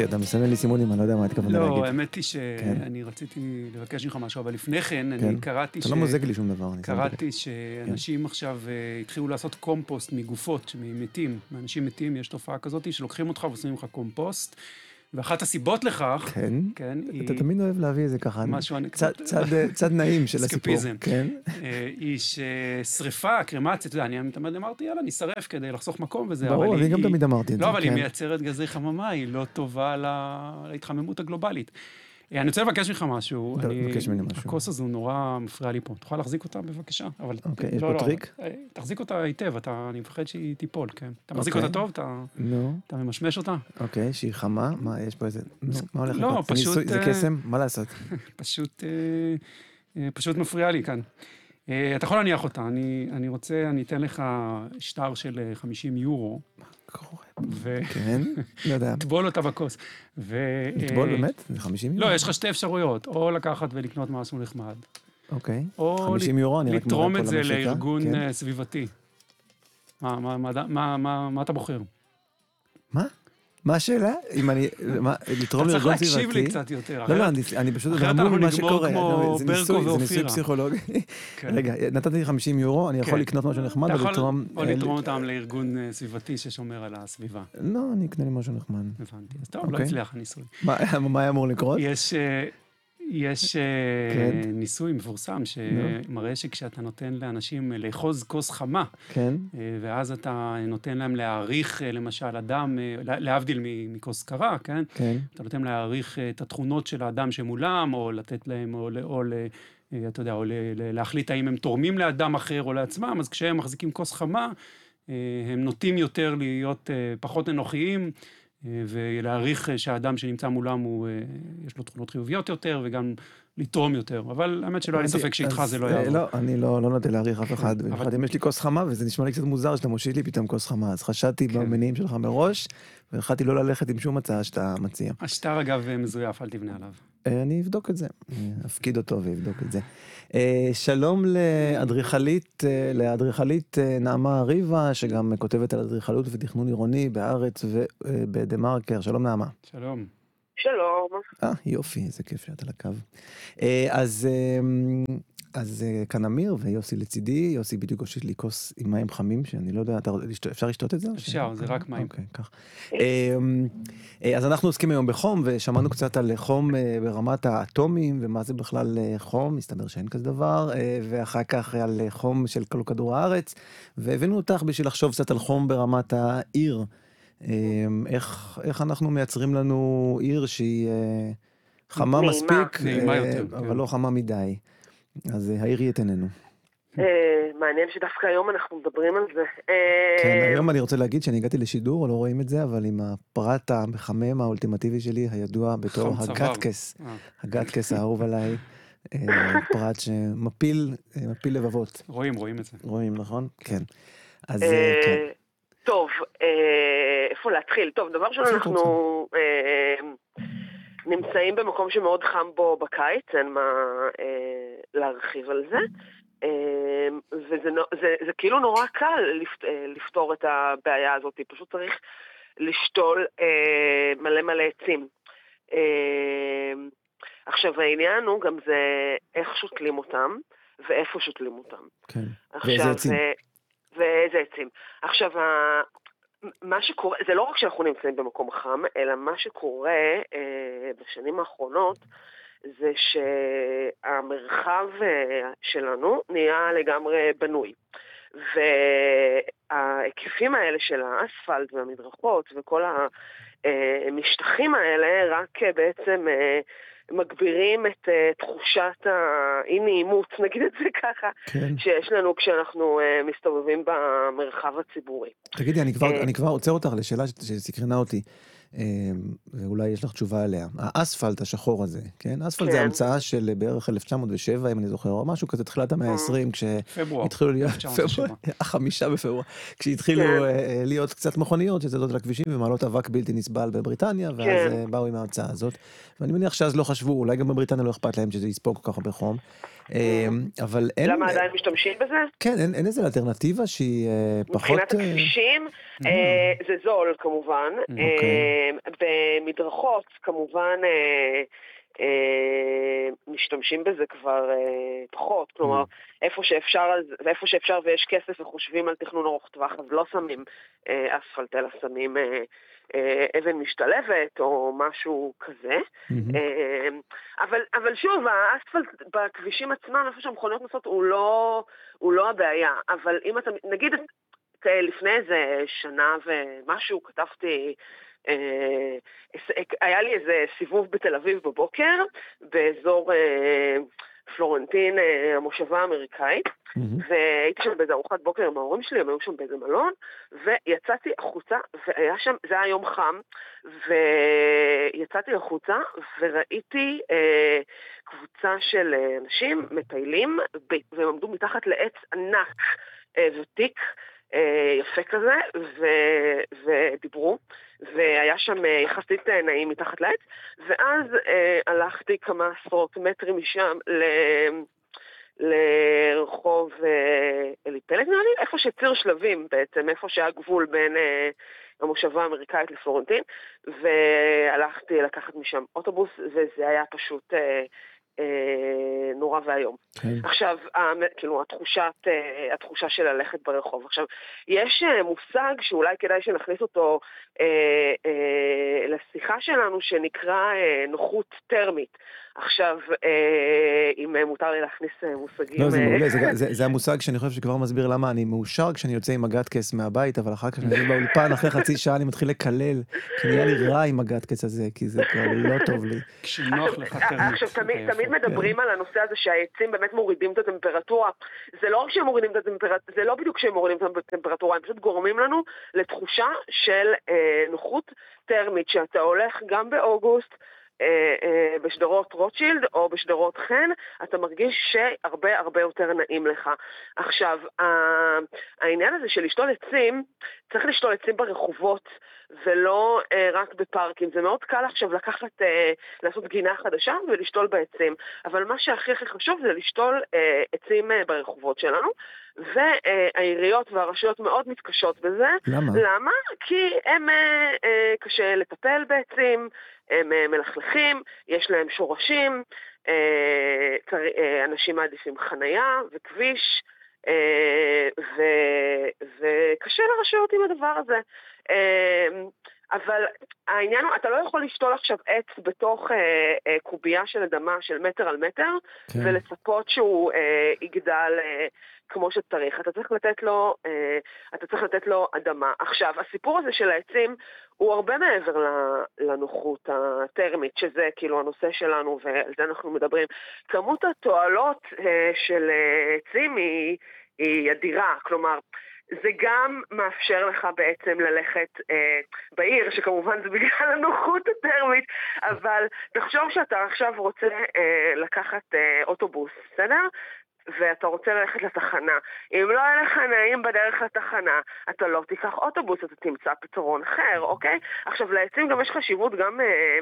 אתה מסמן לי סימונים, אני לא יודע מה התכוונת להגיד. לא, האמת היא כן. שאני רציתי לבקש ממך משהו, אבל לפני כן, כן. אני קראתי אתה לא מוזג לי שום דבר. קראתי שאנשים עכשיו אה, התחילו לעשות קומפוסט מגופות, ממתים, מאנשים מתים, יש תופעה כזאת שלוקחים אותך ועושים לך קומפוסט, ואחת הסיבות לכך, כן? כן, היא, אתה תמיד אוהב להביא איזה ככה, משהו צד- אנקדוטה. צד- צד נעים של הסיפור. כן? אה, היא ששריפה, קרמציה, אתה יודע, אני תמיד אמרתי, יאללה, נשרף כדי לחסוך מקום וזה, אבל ברור, היא... אני גם היא- תמיד אמרתי את זה. לא, אבל היא כן. מייצרת גזי חממה, היא לא טובה לה- להתחממות הגלובלית. אה, אני רוצה לבקש ממך משהו. ד- אני- בקש ממני משהו. הכוס הזו נורא מפריעה לי פה. תוכל להחזיק אותה בבקשה? אבל... אוקיי, יש לא, פה לא, טריק? אה, תחזיק אותה היטב, אני מפחד שהיא תיפול, כן. אתה מחזיק אוקיי. אותה טוב? אתה, ממשמש אותה? אוקיי, שהיא חמה, מה, יש פה איזה... נו, מה הולך לא, לקרות? זה פשוט, זה אה, קסם? מה לעשות? פשוט, פשוט מפריע לי כאן. אתה יכול להניח אותה, אני, רוצה, אני אתן לך שטר של אה, 50 יורו, קורה. וטבול כן? לא יודע. אותה בכוס. ו... לטבול אה, באמת? זה 50 לא, יורו? יש לך שתי אפשרויות, או לקחת ולקנות משהו נחמד, אוקיי. או 50 יורו, אני רק לתרום מראה את פה זה למשיקה, לארגון כן. אה, סביבתי. מה, מה, מה, מה, מה, מה אתה בוחר? מה? מה השאלה? אם אני... מה, לתרום אתה צריך לארגון להקשיב סביבתי? לי קצת יותר. לא, לא, אני- פשוט אחרת המום אנחנו ממה נגמור שקורה. כמו זה ברקו ניסוי- זה ניסוי ואופירה. פסיכולוגי. כן. רגע, נתתי לי 50 יורו, אני יכול כן. לקנות משהו נחמד ולתרום... או אה, לתרום אותם לארגון אה, סביבתי ששומר על הסביבה. לא, אני אקנה לי משהו נחמד. הבנתי. אז טוב, לא אוקיי. הצליח הניסוי. מה מה היה אמור לקרות? יש, אה, יש אה, כן. ניסוי מפורסם שמראה שכשאתה נותן לאנשים לאחוז כוס חמה, כן? אה, ואז אתה נותן להם להעריך, אה, למשל, אדם, אה, לה- להבדיל מכוס קרה, כן? כן. אתה נותן להעריך אה, את התכונות של האדם שמולם, או לתת להם, או, או אה, אתה יודע, או להחליט האם הם תורמים לאדם אחר או לעצמם, אז כשהם מחזיקים כוס חמה, אה, הם נוטים יותר להיות אה, פחות אנוכיים, אה, ולהעריך אה, שהאדם שנמצא מולם, הוא, אה, יש לו תכונות חיוביות יותר, וגם לתרום יותר. אבל האמת שלא היה לי ספק שאיתך זה לא אה, יעבור. לא, אני לא לא נוטה להעריך אף אחד. אבל- במיוחד אם יש לי כוס חמה, וזה נשמע לי קצת מוזר שאתה מושיט לי פתאום כוס חמה. אז חשדתי כן. במניעים שלך מראש, והחלטתי לא ללכת עם שום הצעה שאתה מציע. השטר, אגב, מזויף, אל תבנה עליו. אה, אני אבדוק את זה, אני אפקיד אותו ואבדוק את זה. אה, שלום לאדריכלית, אה, לאדריכלית נעמה ריבה, שגם כותבת על אדריכלות ותכנון עירוני בארץ ובדה מרקר. שלום נעמה. שלום. שלום. אה, יופי, איזה כיף שאת על הקו. אז, אז אה, כאן אמיר ויוסי לצידי, יוסי בדיוק הושיט לי כוס עם מים חמים, שאני לא יודע, אפשר לשתות את זה? אפשר, זה רק מים. אוקיי, כך. אה, אה, אז אנחנו עוסקים היום בחום, ושמענו קצת על חום אה, ברמת האטומים, ומה זה בכלל חום, מסתבר שאין כזה דבר, ואחר כך על חום של כל כדור הארץ, והבאנו אותך בשביל לחשוב קצת על חום ברמת העיר. אה, איך, איך אנחנו מייצרים לנו עיר שהיא חמה. מספיק, נעימה יותר, אבל כן. לא חמה מדי. אז אה, העירי את עינינו. אה, מעניין שדווקא היום אנחנו מדברים על זה. אה, כן, היום אני רוצה להגיד שאני הגעתי לשידור, לא רואים את זה, אבל עם הפרט המחמם האולטימטיבי שלי, הידוע בתור. הגטקס. אה, הגטקס האהוב עליי, אה, פרט שמפיל אה, מפיל לבבות. רואים, רואים את זה. רואים, נכון? כן. אז אה, אה, כן. טוב, אה, איפה להתחיל? טוב, דבר ראשון, אנחנו אה, נמצאים במקום שמאוד חם בו בקיץ, אין מה אה, להרחיב על זה. אה, וזה זה, זה כאילו נורא קל לפ- אה, לפתור את הבעיה הזאת, פשוט צריך לשתול אה, מלא מלא עצים. אה, עכשיו העניין הוא גם זה איך שותלים אותם ואיפה שותלים אותם. כן. עכשיו, ואיזה עצים? אה, ואיזה עצים. עכשיו, מה שקורה, זה לא רק שאנחנו נמצאים במקום חם, אלא מה שקורה אה, בשנים האחרונות, זה שהמרחב אה, שלנו נהיה לגמרי בנוי. וההיקפים האלה של האספלט והמדרכות וכל המשטחים האלה רק אה, בעצם אה, מגבירים את אה, תחושת האי-נעימות, נגיד את זה ככה, כן. שיש לנו כשאנחנו אה, מסתובבים במרחב הציבורי. תגידי, אני כבר- אה, אני כבר עוצר אותך לשאלה שסקרנה אותי, ואולי יש לך תשובה עליה. האספלט השחור הזה, כן? אספלט זה כן. המצאה של בערך 1907, אם אני זוכר, או משהו כזה, תחילת המאה אה. ה-20, כש... פברואר. התחילו להיות, 1907. פברואר, החמישה בפברואר, כשהתחילו כן. אה, להיות קצת מכוניות שזזות על הכבישים ומעלות אבק בלתי נסבל בבריטניה, ואז כן. אה, באו עם ההמצאה הזאת. ואני מניח שאז לא חשבו, אולי גם בבריטניה לא אכפת להם שזה יספוג כל כך הרבה חום. אה, אבל אין... למה עדיין משתמשים בזה? כן, אין, אין איזה אלטרנטיבה שהיא אה, פחות... מבחינת אה, הכבישים, אה, זה זול כמובן. אוקיי. אה, במדרכות כמובן אה, אה, משתמשים בזה כבר אה, פחות. כלומר, איפה שאפשר, ואיפה שאפשר ויש כסף וחושבים על תכנון ארוך טווח, אז לא שמים אה, אספלט, אלא שמים אה, אה, אבן משתלבת או משהו כזה. אה, אבל, אבל שוב, האספלט בכבישים עצמם, איפה שהמכוניות נוסעות, הוא לא, הוא לא הבעיה. אבל אם אתה, נגיד, אה, לפני איזה שנה ומשהו, כתבתי, אה, היה לי איזה סיבוב בתל אביב בבוקר, באזור אה, פלורנטין, אה, המושבה האמריקאית. והייתי שם באיזה ארוחת בוקר עם ההורים שלי, הם היו שם באיזה מלון, ויצאתי החוצה, והיה שם, זה היה יום חם, ויצאתי החוצה, וראיתי אה, קבוצה של אה, אנשים מטיילים, והם עמדו מתחת לעץ ענק אה, ותיק. אה, יפה כזה, ו- ודיברו, והיה שם אה, יחסית אה, נעים מתחת לעץ, ואז אה, הלכתי כמה עשרות מטרים משם ל... לרחוב אה, אלי פלג נראה לי, איפה שציר שלבים בעצם, איפה שהיה גבול בין אה, המושבה האמריקאית לפלורנטין, והלכתי לקחת משם אוטובוס, וזה היה פשוט אה, אה, נורא ואיום. כן. עכשיו, כאילו, התחושת, אה, התחושה של ללכת ברחוב. עכשיו, יש אה, מושג שאולי כדאי שנכניס אותו אה, אה, לשיחה שלנו, שנקרא אה, נוחות טרמית. עכשיו, אה, אם מותר לי להכניס אה, מושגים... לא, זה אה, מעולה, זה, זה, זה המושג שאני חושב שכבר מסביר למה אני מאושר כשאני יוצא עם הגטקס מהבית, אבל אחר כך כשאני יוצא באולפן, אחרי חצי שעה אני מתחיל לקלל, כי נהיה לי רע עם הגטקס הזה, כי זה כבר לא טוב לי. כשנוח לך. עכשיו, תמיד, תמיד. מדברים על הנושא הזה שהעצים באמת מורידים את הטמפרטורה. זה לא רק שהם מורידים את הטמפרטורה, זה לא בדיוק שהם מורידים את הטמפרטורה, הם פשוט גורמים לנו לתחושה של אה, נוחות טרמית, שאתה הולך גם באוגוסט, בשדרות רוטשילד או בשדרות חן, אתה מרגיש שהרבה הרבה יותר נעים לך. עכשיו, העניין הזה של לשתול עצים, צריך לשתול עצים ברחובות ולא אה, רק בפארקים. זה מאוד קל עכשיו לקחת, אה, לעשות גינה חדשה ולשתול בעצים, אבל מה שהכי הכי חשוב זה לשתול אה, עצים אה, ברחובות שלנו, והעיריות והרשויות מאוד מתקשות בזה. למה? למה? כי הם אה, אה, קשה לטפל בעצים, הם אה, מלכלכים, יש להם שורשים, אה, אה, אנשים מעדיפים חנייה וכביש, וקשה לרשויות עם הדבר הזה. אבל העניין הוא, אתה לא יכול לשתול עכשיו עץ בתוך אה, אה, קובייה של אדמה של מטר על מטר, כן. ולצפות שהוא אה, יגדל אה, כמו שצריך. אתה צריך לתת לו, אה, אתה צריך לתת לו אדמה. עכשיו, הסיפור הזה של העצים הוא הרבה מעבר לנוחות הטרמית, שזה כאילו הנושא שלנו ועל זה אנחנו מדברים. כמות התועלות אה, של אה, עצים היא, היא אדירה, כלומר... זה גם מאפשר לך בעצם ללכת אה, בעיר, שכמובן זה בגלל הנוחות הטרמית, אבל תחשוב שאתה עכשיו רוצה אה, לקחת אה, אוטובוס, בסדר? ואתה רוצה ללכת לתחנה. אם לא יהיה לך נעים בדרך לתחנה, אתה לא תיקח אוטובוס, אתה תמצא פתרון אחר, אוקיי? עכשיו, לעצים גם יש חשיבות גם... אה, אה,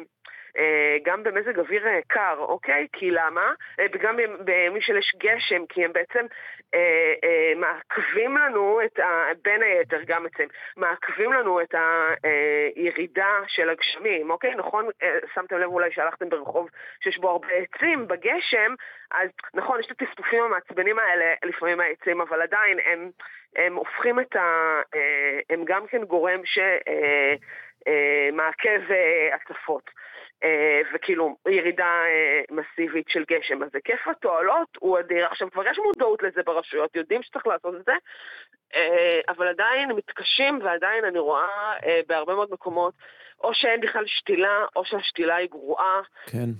גם במזג אוויר אה, קר, אוקיי? כי למה? אה, וגם במי שיש גשם, כי הם בעצם אה, אה, מעכבים לנו את ה... בין היתר, גם עצים, מעכבים לנו את הירידה של הגשמים, אוקיי? נכון, אה, שמתם לב אולי שהלכתם ברחוב שיש בו הרבה עצים בגשם, אז נכון, יש את הטפטופים המעצבנים האלה לפעמים העצים, אבל עדיין הם, הם הופכים את ה... אה, הם גם כן גורם שמעכב אה, הצפות. אה, וכאילו ירידה אה, מסיבית של גשם. אז היקף התועלות הוא אדיר. עכשיו כבר יש מודעות לזה ברשויות, יודעים שצריך לעשות את זה, אה, אבל עדיין מתקשים ועדיין אני רואה אה, בהרבה מאוד מקומות או שאין בכלל שתילה, או שהשתילה היא גרועה, כן.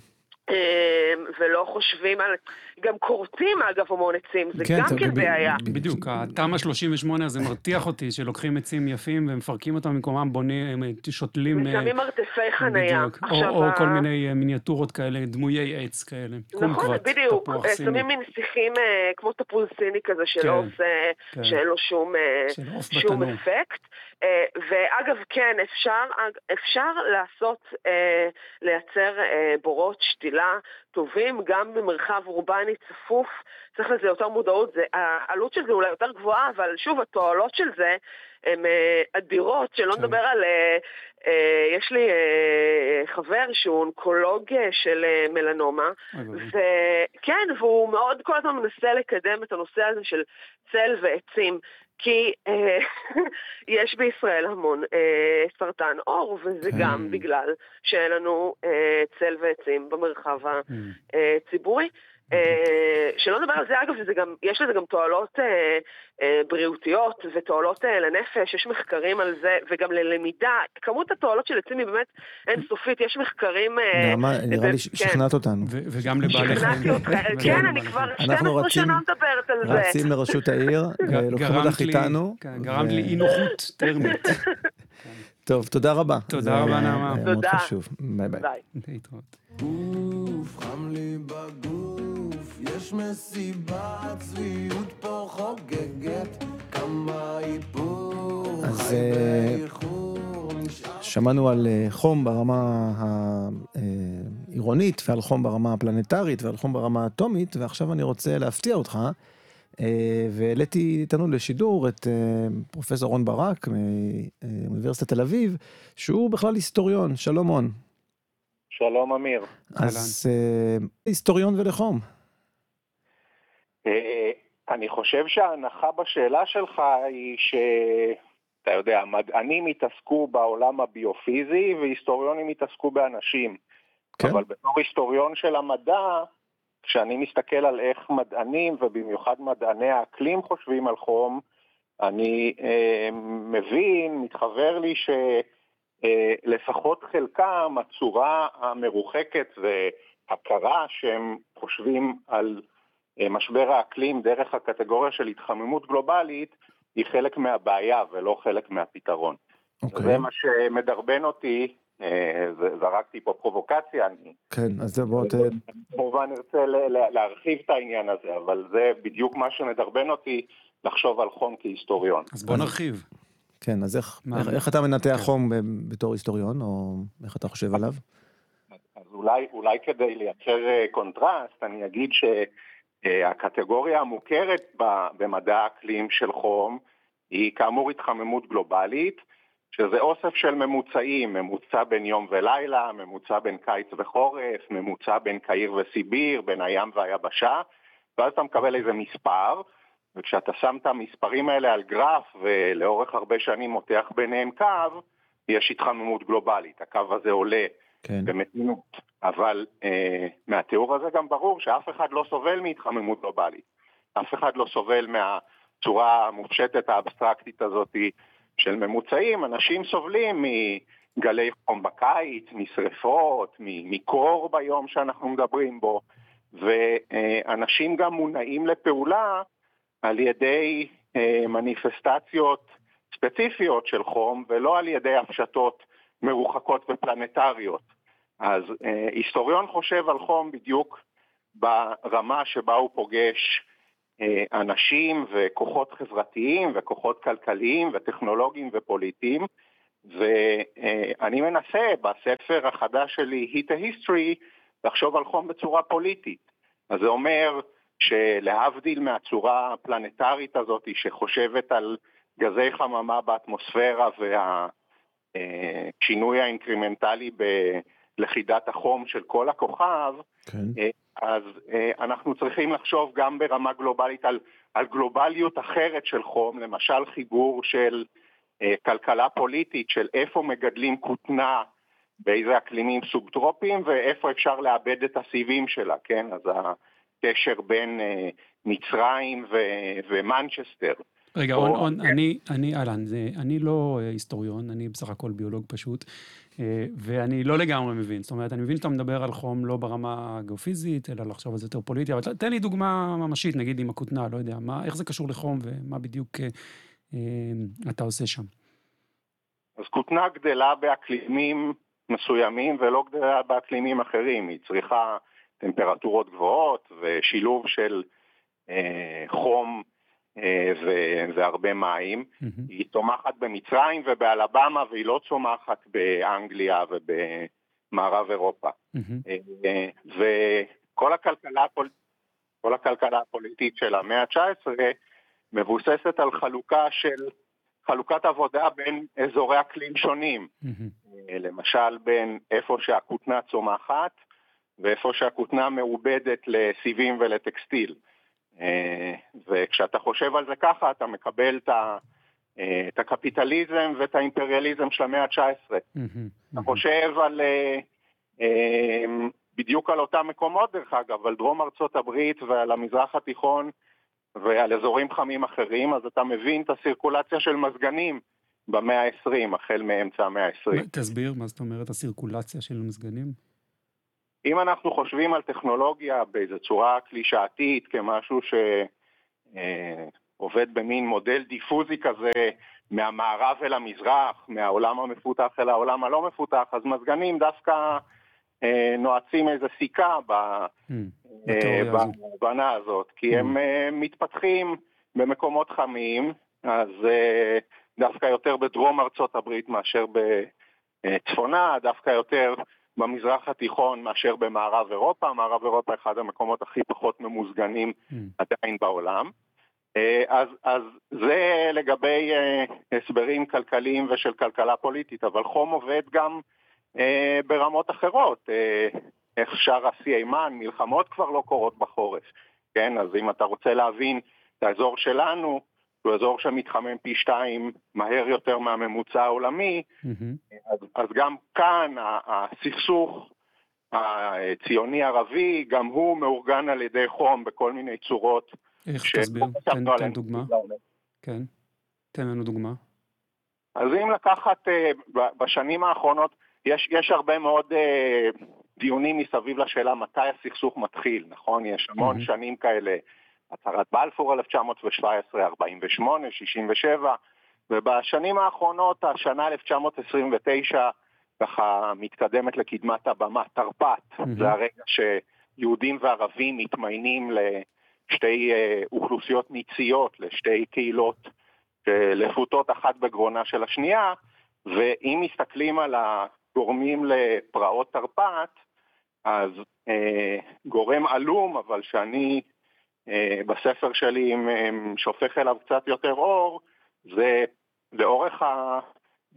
ולא חושבים על... גם כורתים אגב המון עצים, זה כן, גם כן בעיה. בדיוק, התמ"א 38 הזה מרתיח אותי, שלוקחים עצים יפים ומפרקים אותם במקומם, בונים, שותלים... אה, ושמים מרתפי חנייה. בדיוק. או- עכשיו, או ה- כל מיני אה, מיניאטורות כאלה, דמויי עץ כאלה. נכון, בדיוק. אה. שמים מין שיחים אה, כמו תפוז סיני כזה של כן, עוף, אה, כן. שאין לו שום, אה, שום. אפקט. אה, ואגב, כן, אפשר, אפשר לעשות, אה, לייצר אה, בורות שתילה טובים, גם במרחב אורבני צפוף, צריך לזה יותר מודעות, זה, העלות של זה אולי יותר גבוהה, אבל שוב, התועלות של זה הן אה, אדירות, שלא כן. נדבר על... אה, אה, יש לי חבר שהוא אונקולוג של מלנומה. וכן, והוא מאוד כל הזמן מנסה לקדם את הנושא הזה של צל ועצים, כי אה, יש בישראל המון אה, סרטן עור, וזה כן. גם בגלל שאין לנו אה, צל ועצים במרחב. הציבורי. אה, שלא נדבר על זה, אגב, שזה גם, יש לזה גם תועלות אה, אה, בריאותיות ותועלות אה, לנפש, יש מחקרים על זה, וגם ללמידה. כמות התועלות של עצים היא באמת אינסופית, יש מחקרים... אה, נעמה, נראה לי כן. ששכנעת אותנו. ו- וגם לבעלי חיים. שכנעתי אותך, וגם כן, אני. כבר אנחנו 12 רצים- שנה מדברת על זה. רצים לראשות העיר, לוקחים אותך איתנו. כן, גרמת לי אי נוחות טרמית. טוב, תודה רבה. תודה רבה, נעמה. היה מאוד תודה. חשוב. ביי ביי. ביי. להתראות. גוף, חם לי בגוף, יש מסיבה, צביעות פה חוגגת, כמה איפור, אז, אה, שמענו על אה, חום ברמה העירונית ועל חום ברמה הפלנטרית ועל חום ברמה האטומית, ועכשיו אני רוצה להפתיע אותך, אה, והעליתי איתנו לשידור את אה, פרופסור רון ברק מאוניברסיטת תל אביב, שהוא בכלל היסטוריון, שלום רון. שלום אמיר. אז אה, היסטוריון ולחום. אה, אני חושב שההנחה בשאלה שלך היא שאתה יודע, מדענים יתעסקו בעולם הביופיזי והיסטוריונים יתעסקו באנשים. כן. אבל בתור היסטוריון של המדע, כשאני מסתכל על איך מדענים, ובמיוחד מדעני האקלים חושבים על חום, אני אה, מבין, מתחבר לי שלפחות חלקם, הצורה המרוחקת והקרה שהם חושבים על אה, משבר האקלים דרך הקטגוריה של התחממות גלובלית, היא חלק מהבעיה ולא חלק מהפתרון. אוקיי. זה מה שמדרבן אותי, אה, זרקתי פה פרובוקציה, אני כן, אז זה בוא, ת... כמובן ארצה להרחיב את העניין הזה, אבל זה בדיוק מה שמדרבן אותי לחשוב על חום כהיסטוריון. אז בוא נרחיב. כן, אז איך, מה- איך, איך אתה מנתח כן. חום ב- בתור היסטוריון, או איך אתה חושב עליו? אז אולי, אולי כדי לייצר אה, קונטרסט, אני אגיד שהקטגוריה המוכרת ב- במדע האקלים של חום היא כאמור התחממות גלובלית, שזה אוסף של ממוצעים, ממוצע בין יום ולילה, ממוצע בין קיץ וחורף, ממוצע בין קהיר וסיביר, בין הים והיבשה, ואז אתה מקבל איזה מספר, וכשאתה שם את המספרים האלה על גרף ולאורך הרבה שנים מותח ביניהם קו, יש התחממות גלובלית, הקו הזה עולה כן. במתינות, אבל אה, מהתיאור הזה גם ברור שאף אחד לא סובל מהתחממות גלובלית. אף אחד לא סובל מהצורה המופשטת האבסטרקטית הזאת של ממוצעים, אנשים סובלים מגלי חום בקיץ, משרפות, מקור ביום שאנחנו מדברים בו, ואנשים גם מונעים לפעולה על ידי אה, מניפסטציות ספציפיות של חום ולא על ידי הפשטות מרוחקות ופלנטריות. אז אה, היסטוריון חושב על חום בדיוק ברמה שבה הוא פוגש אה, אנשים וכוחות חברתיים וכוחות כלכליים וטכנולוגיים ופוליטיים, ואני מנסה בספר החדש שלי, Heat a History, לחשוב על חום בצורה פוליטית. אז זה אומר שלהבדיל מהצורה הפלנטרית הזאת שחושבת על גזי חממה באטמוספירה והשינוי האינקרימנטלי בלכידת החום של כל הכוכב, כן. אה, אז אה, אנחנו צריכים לחשוב גם ברמה גלובלית על, על גלובליות אחרת של חום, למשל חיבור של אה, כלכלה פוליטית, של איפה מגדלים כותנה, באיזה אקלימים סובטרופיים, ואיפה אפשר לעבד את הסיבים שלה, כן? אז הקשר בין מצרים ו- ומנצ'סטר. רגע, או- און, און, אני, אני, אהלן, אני לא אה, היסטוריון, אני בסך הכל ביולוג פשוט, אה, ואני לא לגמרי מבין. זאת אומרת, אני מבין שאתה מדבר על חום לא ברמה הגיאופיזית, אלא לחשוב על זה יותר פוליטי, אבל תן לי דוגמה ממשית, נגיד עם הכותנה, לא יודע, מה, איך זה קשור לחום ומה בדיוק אה, אה, אתה עושה שם. אז כותנה גדלה באקלימים מסוימים ולא גדלה באקלימים אחרים. היא צריכה טמפרטורות גבוהות ושילוב של אה, חום ו- והרבה מים. מהמם. היא צומחת במצרים ובאלבמה והיא לא צומחת באנגליה ובמערב אירופה. מהמם. אה, כל הכלכלה, הפול... כל הכלכלה הפוליטית של המאה ה-19 מבוססת על חלוקה של, חלוקת עבודה בין אזורי אקלים שונים. אה, למשל בין איפה שהכותנה צומחת ואיפה שהכותנה מעובדת לסיבים ולטקסטיל. אה, וכשאתה חושב על זה ככה, אתה מקבל את, ה, אה, את הקפיטליזם ואת האימפריאליזם של המאה ה-19. מהמם. אתה חושב על, אה, בדיוק על אותם מקומות דרך אגב, על דרום ארצות הברית ועל המזרח התיכון ועל אזורים חמים אחרים, אז אתה מבין את הסירקולציה של מזגנים במאה ה-20, החל מאמצע המאה ה-20. מה- תסביר, מה זאת אומרת הסירקולציה של מזגנים? אם אנחנו חושבים על טכנולוגיה באיזו צורה קלישאתית, כמשהו שעובד במין מודל דיפוזי כזה מהמערב אל המזרח, מהעולם המפותח אל העולם הלא מפותח, אז מזגנים דווקא אה, נועצים איזו סיכה ב, מהמם. אה. בהבנה הזאת, כי הם אה, מתפתחים במקומות חמים, אז אה, דווקא יותר בדרום ארצות הברית מאשר בצפונה, דווקא יותר במזרח התיכון מאשר במערב אירופה, מערב אירופה אחד המקומות הכי פחות ממוזגנים מהמם. עדיין בעולם. אה, אז, אז זה לגבי אה, הסברים כלכליים ושל כלכלה פוליטית, אבל חום עובד גם אה, ברמות אחרות. אה, איך שר השיא אימן, מלחמות כבר לא קורות בחורף. כן, אז אם אתה רוצה להבין את האזור שלנו, שהוא אזור שמתחמם פי שתיים מהר יותר מהממוצע העולמי, מהמם. אז, אז גם כאן הסכסוך הציוני-ערבי, גם הוא מאורגן על ידי חום בכל מיני צורות. איך שלא תסביר? תן- חשבנו תן דוגמה. כן. תן לנו דוגמה. אז אם לקחת אה, בשנים האחרונות, יש, יש הרבה מאוד אה, דיונים מסביב לשאלה מתי הסכסוך מתחיל, נכון? יש המון מהמם. שנים כאלה, הצהרת בלפור 1917, 48, 67, ובשנים האחרונות, השנה 1929, ככה מתקדמת לקדמת הבמה, תרפ"ט, מהמם. זה הרגע שיהודים וערבים מתמיינים לשתי אה, אוכלוסיות ניציות, לשתי קהילות שלפותות אחת בגרונה של השנייה, ואם מסתכלים על הגורמים לפרעות תרפ"ט, אז אה, גורם עלום, אבל שאני אה, בספר שלי אה, שופך אליו קצת יותר אור, זה לאורך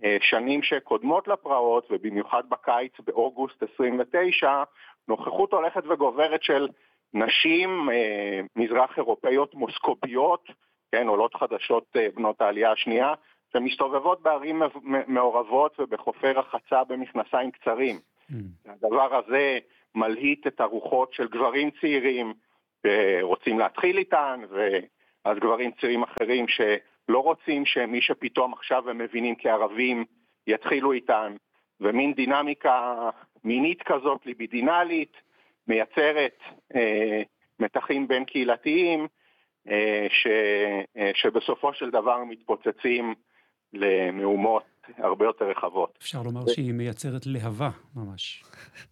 השנים שקודמות לפרעות, ובמיוחד בקיץ באוגוסט 29, נוכחות הולכת וגוברת של נשים אה, מזרח אירופאיות מוסקופיות, כן, עולות חדשות אה, בנות העלייה השנייה, שמסתובבות בערים מעורבות ובחופי רחצה במכנסיים קצרים. מהמם. הדבר הזה מלהיט את הרוחות של גברים צעירים שרוצים להתחיל איתן, ואז גברים צעירים אחרים שלא רוצים שמי שפתאום עכשיו הם מבינים כערבים יתחילו איתן, ומין דינמיקה מינית כזאת, ליבידינלית, מייצרת אה, מתחים בין קהילתיים, אה, ש, אה, שבסופו של דבר מתפוצצים למהומות הרבה יותר רחבות. אפשר לומר שהיא מייצרת להבה ממש.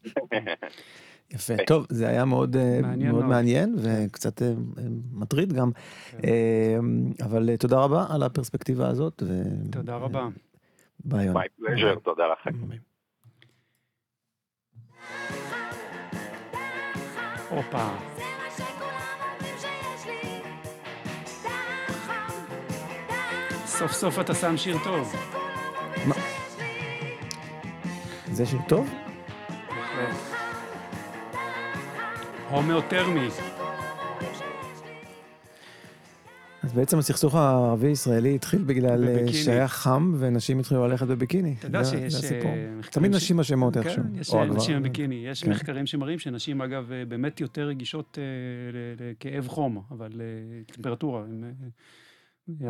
יפה. טוב, זה היה מאוד אה, מעניין מאוד מאוד. מעניין וקצת אה, אה, מטריד גם. אה, אבל אה, תודה רבה על הפרספקטיבה הזאת. ו- תודה רבה. ביי, יוני. My pleasure, תודה לכם. ביי. הופה. סוף סוף אתה שם שיר טוב. זה שיר טוב? הומאותרמי. אז בעצם הסכסוך הערבי-ישראלי התחיל בגלל אה, בביקיני. שהיה חם ונשים התחילו ללכת בביקיני. אתה יודע שיש... זה הסיפור. אה, מחקרים תמיד ש- נשים אשמות כן, איכשהו. יש או אה. נשים בביקיני. יש כן. מחקרים שמראים שנשים, אגב, באמת יותר רגישות לכאב חום, אבל טמפרטורה. הם, אה,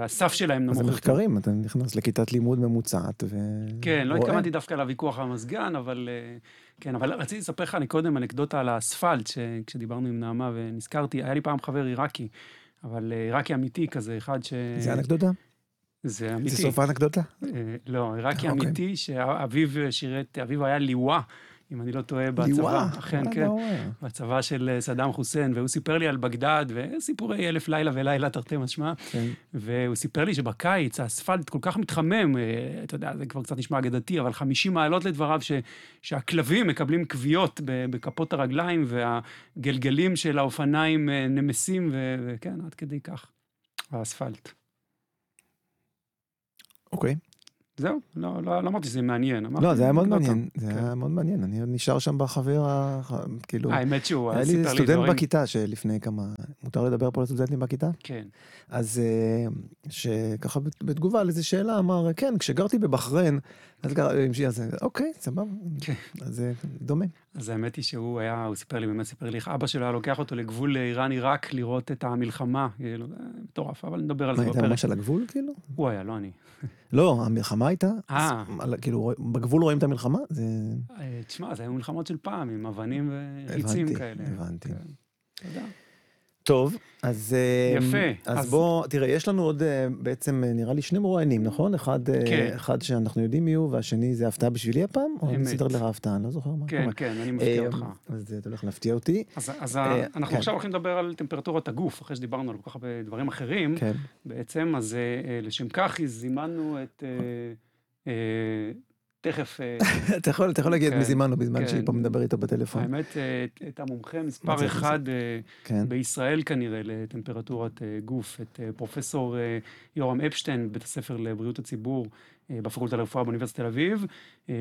הסף שלהם נמוך זה. מחקרים, אתה נכנס לכיתת לימוד ממוצעת ו... כן, לא. התכוונתי דווקא לוויכוח על המזגן, אבל אה, כן, אבל רציתי לספר לך אני קודם אנקדוטה על האספלט, שכשדיברנו עם נעמה ונזכרתי, היה לי פעם חבר עיראקי, אבל אה, עיראקי אמיתי כזה, אחד ש... זה אנקדוטה? זה אמיתי. זה סוף האנקדוטה? אה, לא, עיראקי אוקיי. אמיתי, שאביו שירת, אביו היה ליווה, אם אני לא טועה, בצבא. אכן, כן. אומר? בצבא של אה, סדאם חוסיין, והוא סיפר לי על בגדד, וסיפורי אלף לילה ולילה תרתי משמע, כן. והוא סיפר לי שבקיץ האספלט כל כך מתחמם, אה, אתה יודע, זה כבר קצת נשמע אגדתי, אבל 50 מעלות לדבריו, ש, שהכלבים מקבלים כוויות בכפות הרגליים, והגלגלים של האופניים אה, נמסים, וכן, עד כדי כך, האספלט. אוקיי. זהו, לא, לא, לא אמרתי שזה מעניין. אמרתי, לא, זה היה מאוד מעניין, טוב. זה כן. היה מאוד מעניין, אני עוד נשאר שם בחבר, כאילו, האמת שהוא היה לי סיפר לי סטודנט דברים... בכיתה שלפני כמה, מותר לדבר פה לסטודנטים בכיתה? כן. אז אה, שככה בת- בתגובה על איזו שאלה אמר, כן, כשגרתי בבחריין, אז אוקיי, סבבה, כן. אז זה דומה. אז האמת היא שהוא היה, הוא סיפר לי, באמת סיפר לי איך אבא שלו היה לוקח אותו לגבול איראן-עיראק לראות את המלחמה. כאילו, מטורף, אבל נדבר על מה, זה הייתה בפרק. ממש על הגבול, כאילו? הוא היה, לא אני. לא, המלחמה הייתה, אה. כאילו, בגבול רואים את המלחמה? זה... אה, תשמע, זה היו מלחמות של פעם, עם אבנים וחיצים הבנתי, כאלה. הבנתי. כן. תודה. טוב, אז... אה, יפה, אז אז- בוא, תראה, יש לנו עוד אה, בעצם, אה, נראה לי, שני מרואיינים, נכון? אחד, כן. אחד שאנחנו יודעים מי הוא, והשני זה הפתעה בשבילי הפעם? או אני. סידרתי לך הפתעה, אני לא זוכר מה כן. כן, אני מפתיע אותך. אז אתה הולך להפתיע אותי. אז, אז אנחנו כן. עכשיו הולכים לדבר על טמפרטורת הגוף, אחרי שדיברנו על כל כך הרבה דברים אחרים. כן. בעצם, אז לשם כך זימנו את... תכף, אה, אתה יכול אתה יכול להגיד את כן, מי זימנו בזמן כן. שאני פה מדבר איתו בטלפון. האמת, אה, את- את המומחה מספר אחד אה, כן. בישראל כנראה לטמפרטורת גוף, את פרופסור יורם אפשטיין, בית הספר לבריאות הציבור בפקולטה לרפואה באוניברסיטת תל אביב,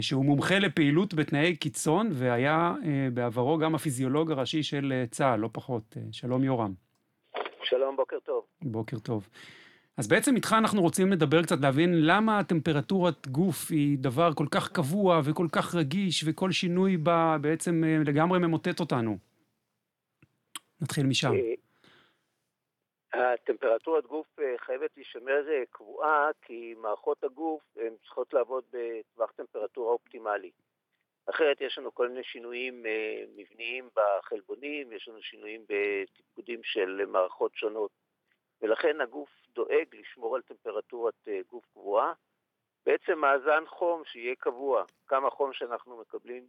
שהוא מומחה לפעילות בתנאי קיצון, והיה בעברו גם הפיזיולוג הראשי של צה"ל, לא פחות. אה, שלום יורם, שלום, בוקר טוב. בוקר טוב. אז בעצם איתך אנחנו רוצים לדבר קצת, להבין למה טמפרטורת גוף היא דבר כל כך קבוע וכל כך רגיש, וכל שינוי בה בעצם אה, לגמרי ממוטט אותנו. נתחיל משם. אה, הטמפרטורת גוף אה, חייבת להישמר קבועה, כי מערכות הגוף הן צריכות לעבוד בטווח טמפרטורה אופטימלי. אחרת יש לנו כל מיני שינויים מבניים בחלבונים, יש לנו שינויים בתפקודים של מערכות שונות, ולכן הגוף דואג לשמור על טמפרטורת אה, גוף קבועה. בעצם מאזן חום שיהיה קבוע, כמה חום שאנחנו מקבלים,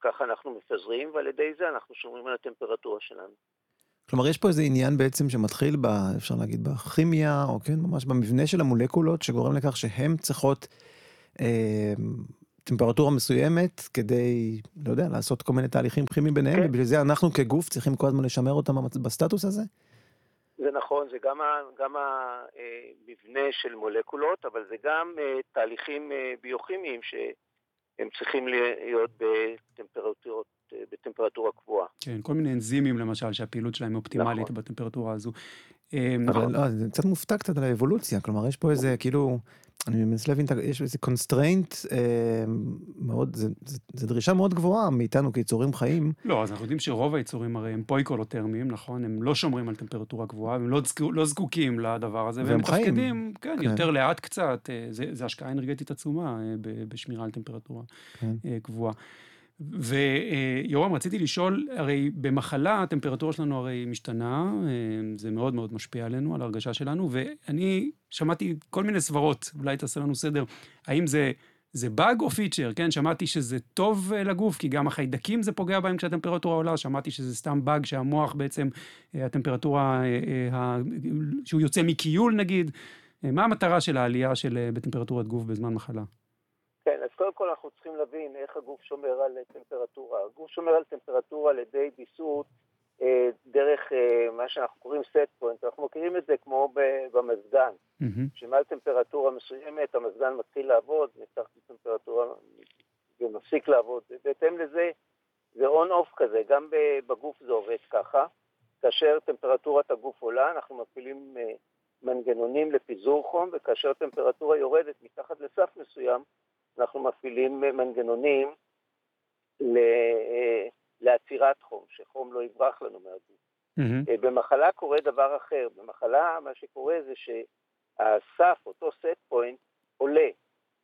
ככה אנחנו מפזרים, ועל ידי זה אנחנו שומרים על הטמפרטורה שלנו. כלומר, יש פה איזה עניין בעצם שמתחיל, ב, אפשר להגיד, בכימיה, או כן, ממש במבנה של המולקולות, שגורם לכך שהן צריכות אה, טמפרטורה מסוימת כדי, לא יודע, לעשות כל מיני תהליכים כימיים ביניהם, כן. ובשביל זה אנחנו כגוף צריכים כל הזמן לשמר אותם בסטטוס הזה? זה נכון, זה גם, ה, גם המבנה של מולקולות, אבל זה גם אה, תהליכים אה, ביוכימיים שהם צריכים להיות בטמפרטורות, אה, בטמפרטורה קבועה. כן, כל מיני אנזימים למשל, שהפעילות שלהם אופטימלית נכון. בטמפרטורה הזו. אבל לא, זה קצת מופתע קצת על האבולוציה, כלומר, יש פה איזה, כאילו, אני מנסה להבין, יש איזה constraint אה, מאוד, זה דרישה מאוד גבוהה מאיתנו כיצורים חיים. לא, אז אנחנו יודעים שרוב היצורים הרי הם פויקילותרמיים, נכון? הם לא שומרים על טמפרטורה גבוהה, הם לא, זקו, לא זקוקים לדבר הזה, והם. מתפקדים, כן, כן. יותר לאט קצת, אה, זה, זה השקעה אנרגטית עצומה אה, בשמירה על טמפרטורה כן. ויורם, רציתי לשאול, הרי במחלה הטמפרטורה שלנו הרי משתנה, אה, זה מאוד מאוד משפיע עלינו, על ההרגשה שלנו, ואני שמעתי כל מיני סברות, אולי תעשה לנו סדר, האם זה... זה באג או פיצ'ר, כן? שמעתי שזה טוב אה, לגוף, כי גם החיידקים זה פוגע בהם כשהטמפרטורה עולה, שמעתי שזה סתם באג שהמוח בעצם, אה, הטמפרטורה, שהוא יוצא מכיול נגיד. מה המטרה של העלייה של, בטמפרטורת גוף בזמן מחלה? כן, אז קודם כל אנחנו צריכים להבין איך הגוף שומר על טמפרטורה. הגוף שומר על טמפרטורה על ידי ויסות אה, דרך אה, מה שאנחנו קוראים set point. אנחנו מכירים את זה כמו במזגן. מהמם. שמעל טמפרטורה מסוימת המזגן מתחיל לעבוד, מתחת לטמפרטורה ומפסיק לעבוד. בהתאם לזה זה און-אוף כזה, גם בגוף זה עובד ככה. כאשר טמפרטורת הגוף עולה, אנחנו מפעילים אה, מנגנונים לפיזור חום, וכאשר טמפרטורה יורדת מתחת לסף מסוים, אנחנו מפעילים מנגנונים ל- אה, לעצירת חום, שחום לא יברח לנו מהגוף. אה, במחלה קורה דבר אחר. במחלה מה שקורה זה שהסף, אותו set point, עולה.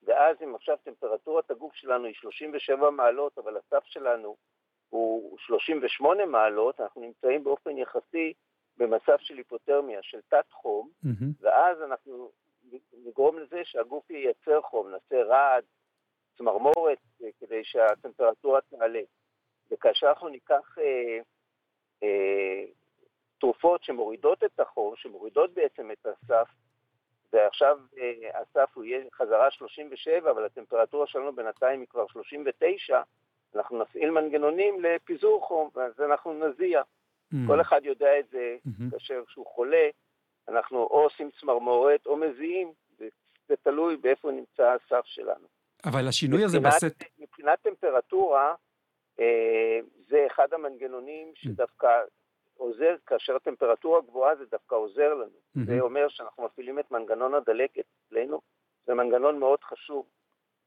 ואז אם עכשיו טמפרטורת הגוף שלנו היא 37 מעלות, אבל הסף שלנו הוא 38 מעלות, אנחנו נמצאים באופן יחסי במצב של היפותרמיה, של תת חום, מהמם. ואז אנחנו נגרום לזה שהגוף ייצר חום, נעשה רעד, צמרמורת אה, כדי שהטמפרטורה תעלה. וכאשר אנחנו ניקח אה, אה, תרופות שמורידות את החום, שמורידות בעצם את הסף, ועכשיו אה, הסף הוא יהיה חזרה 37, אבל הטמפרטורה שלנו בינתיים היא כבר 39, אנחנו נפעיל מנגנונים לפיזור חום, ואז אנחנו נזיע. Mm. כל אחד יודע את זה מהמם. כאשר שהוא חולה, אנחנו או עושים צמרמורת או מזיעים, זה תלוי באיפה נמצא הסף שלנו. אבל השינוי הזה בסט... מבחינת טמפרטורה, אה, זה אחד המנגנונים שדווקא עוזר, כאשר הטמפרטורה גבוהה זה דווקא עוזר לנו. מהמם. זה אומר שאנחנו מפעילים את מנגנון הדלקת אצלנו, זה מנגנון מאוד חשוב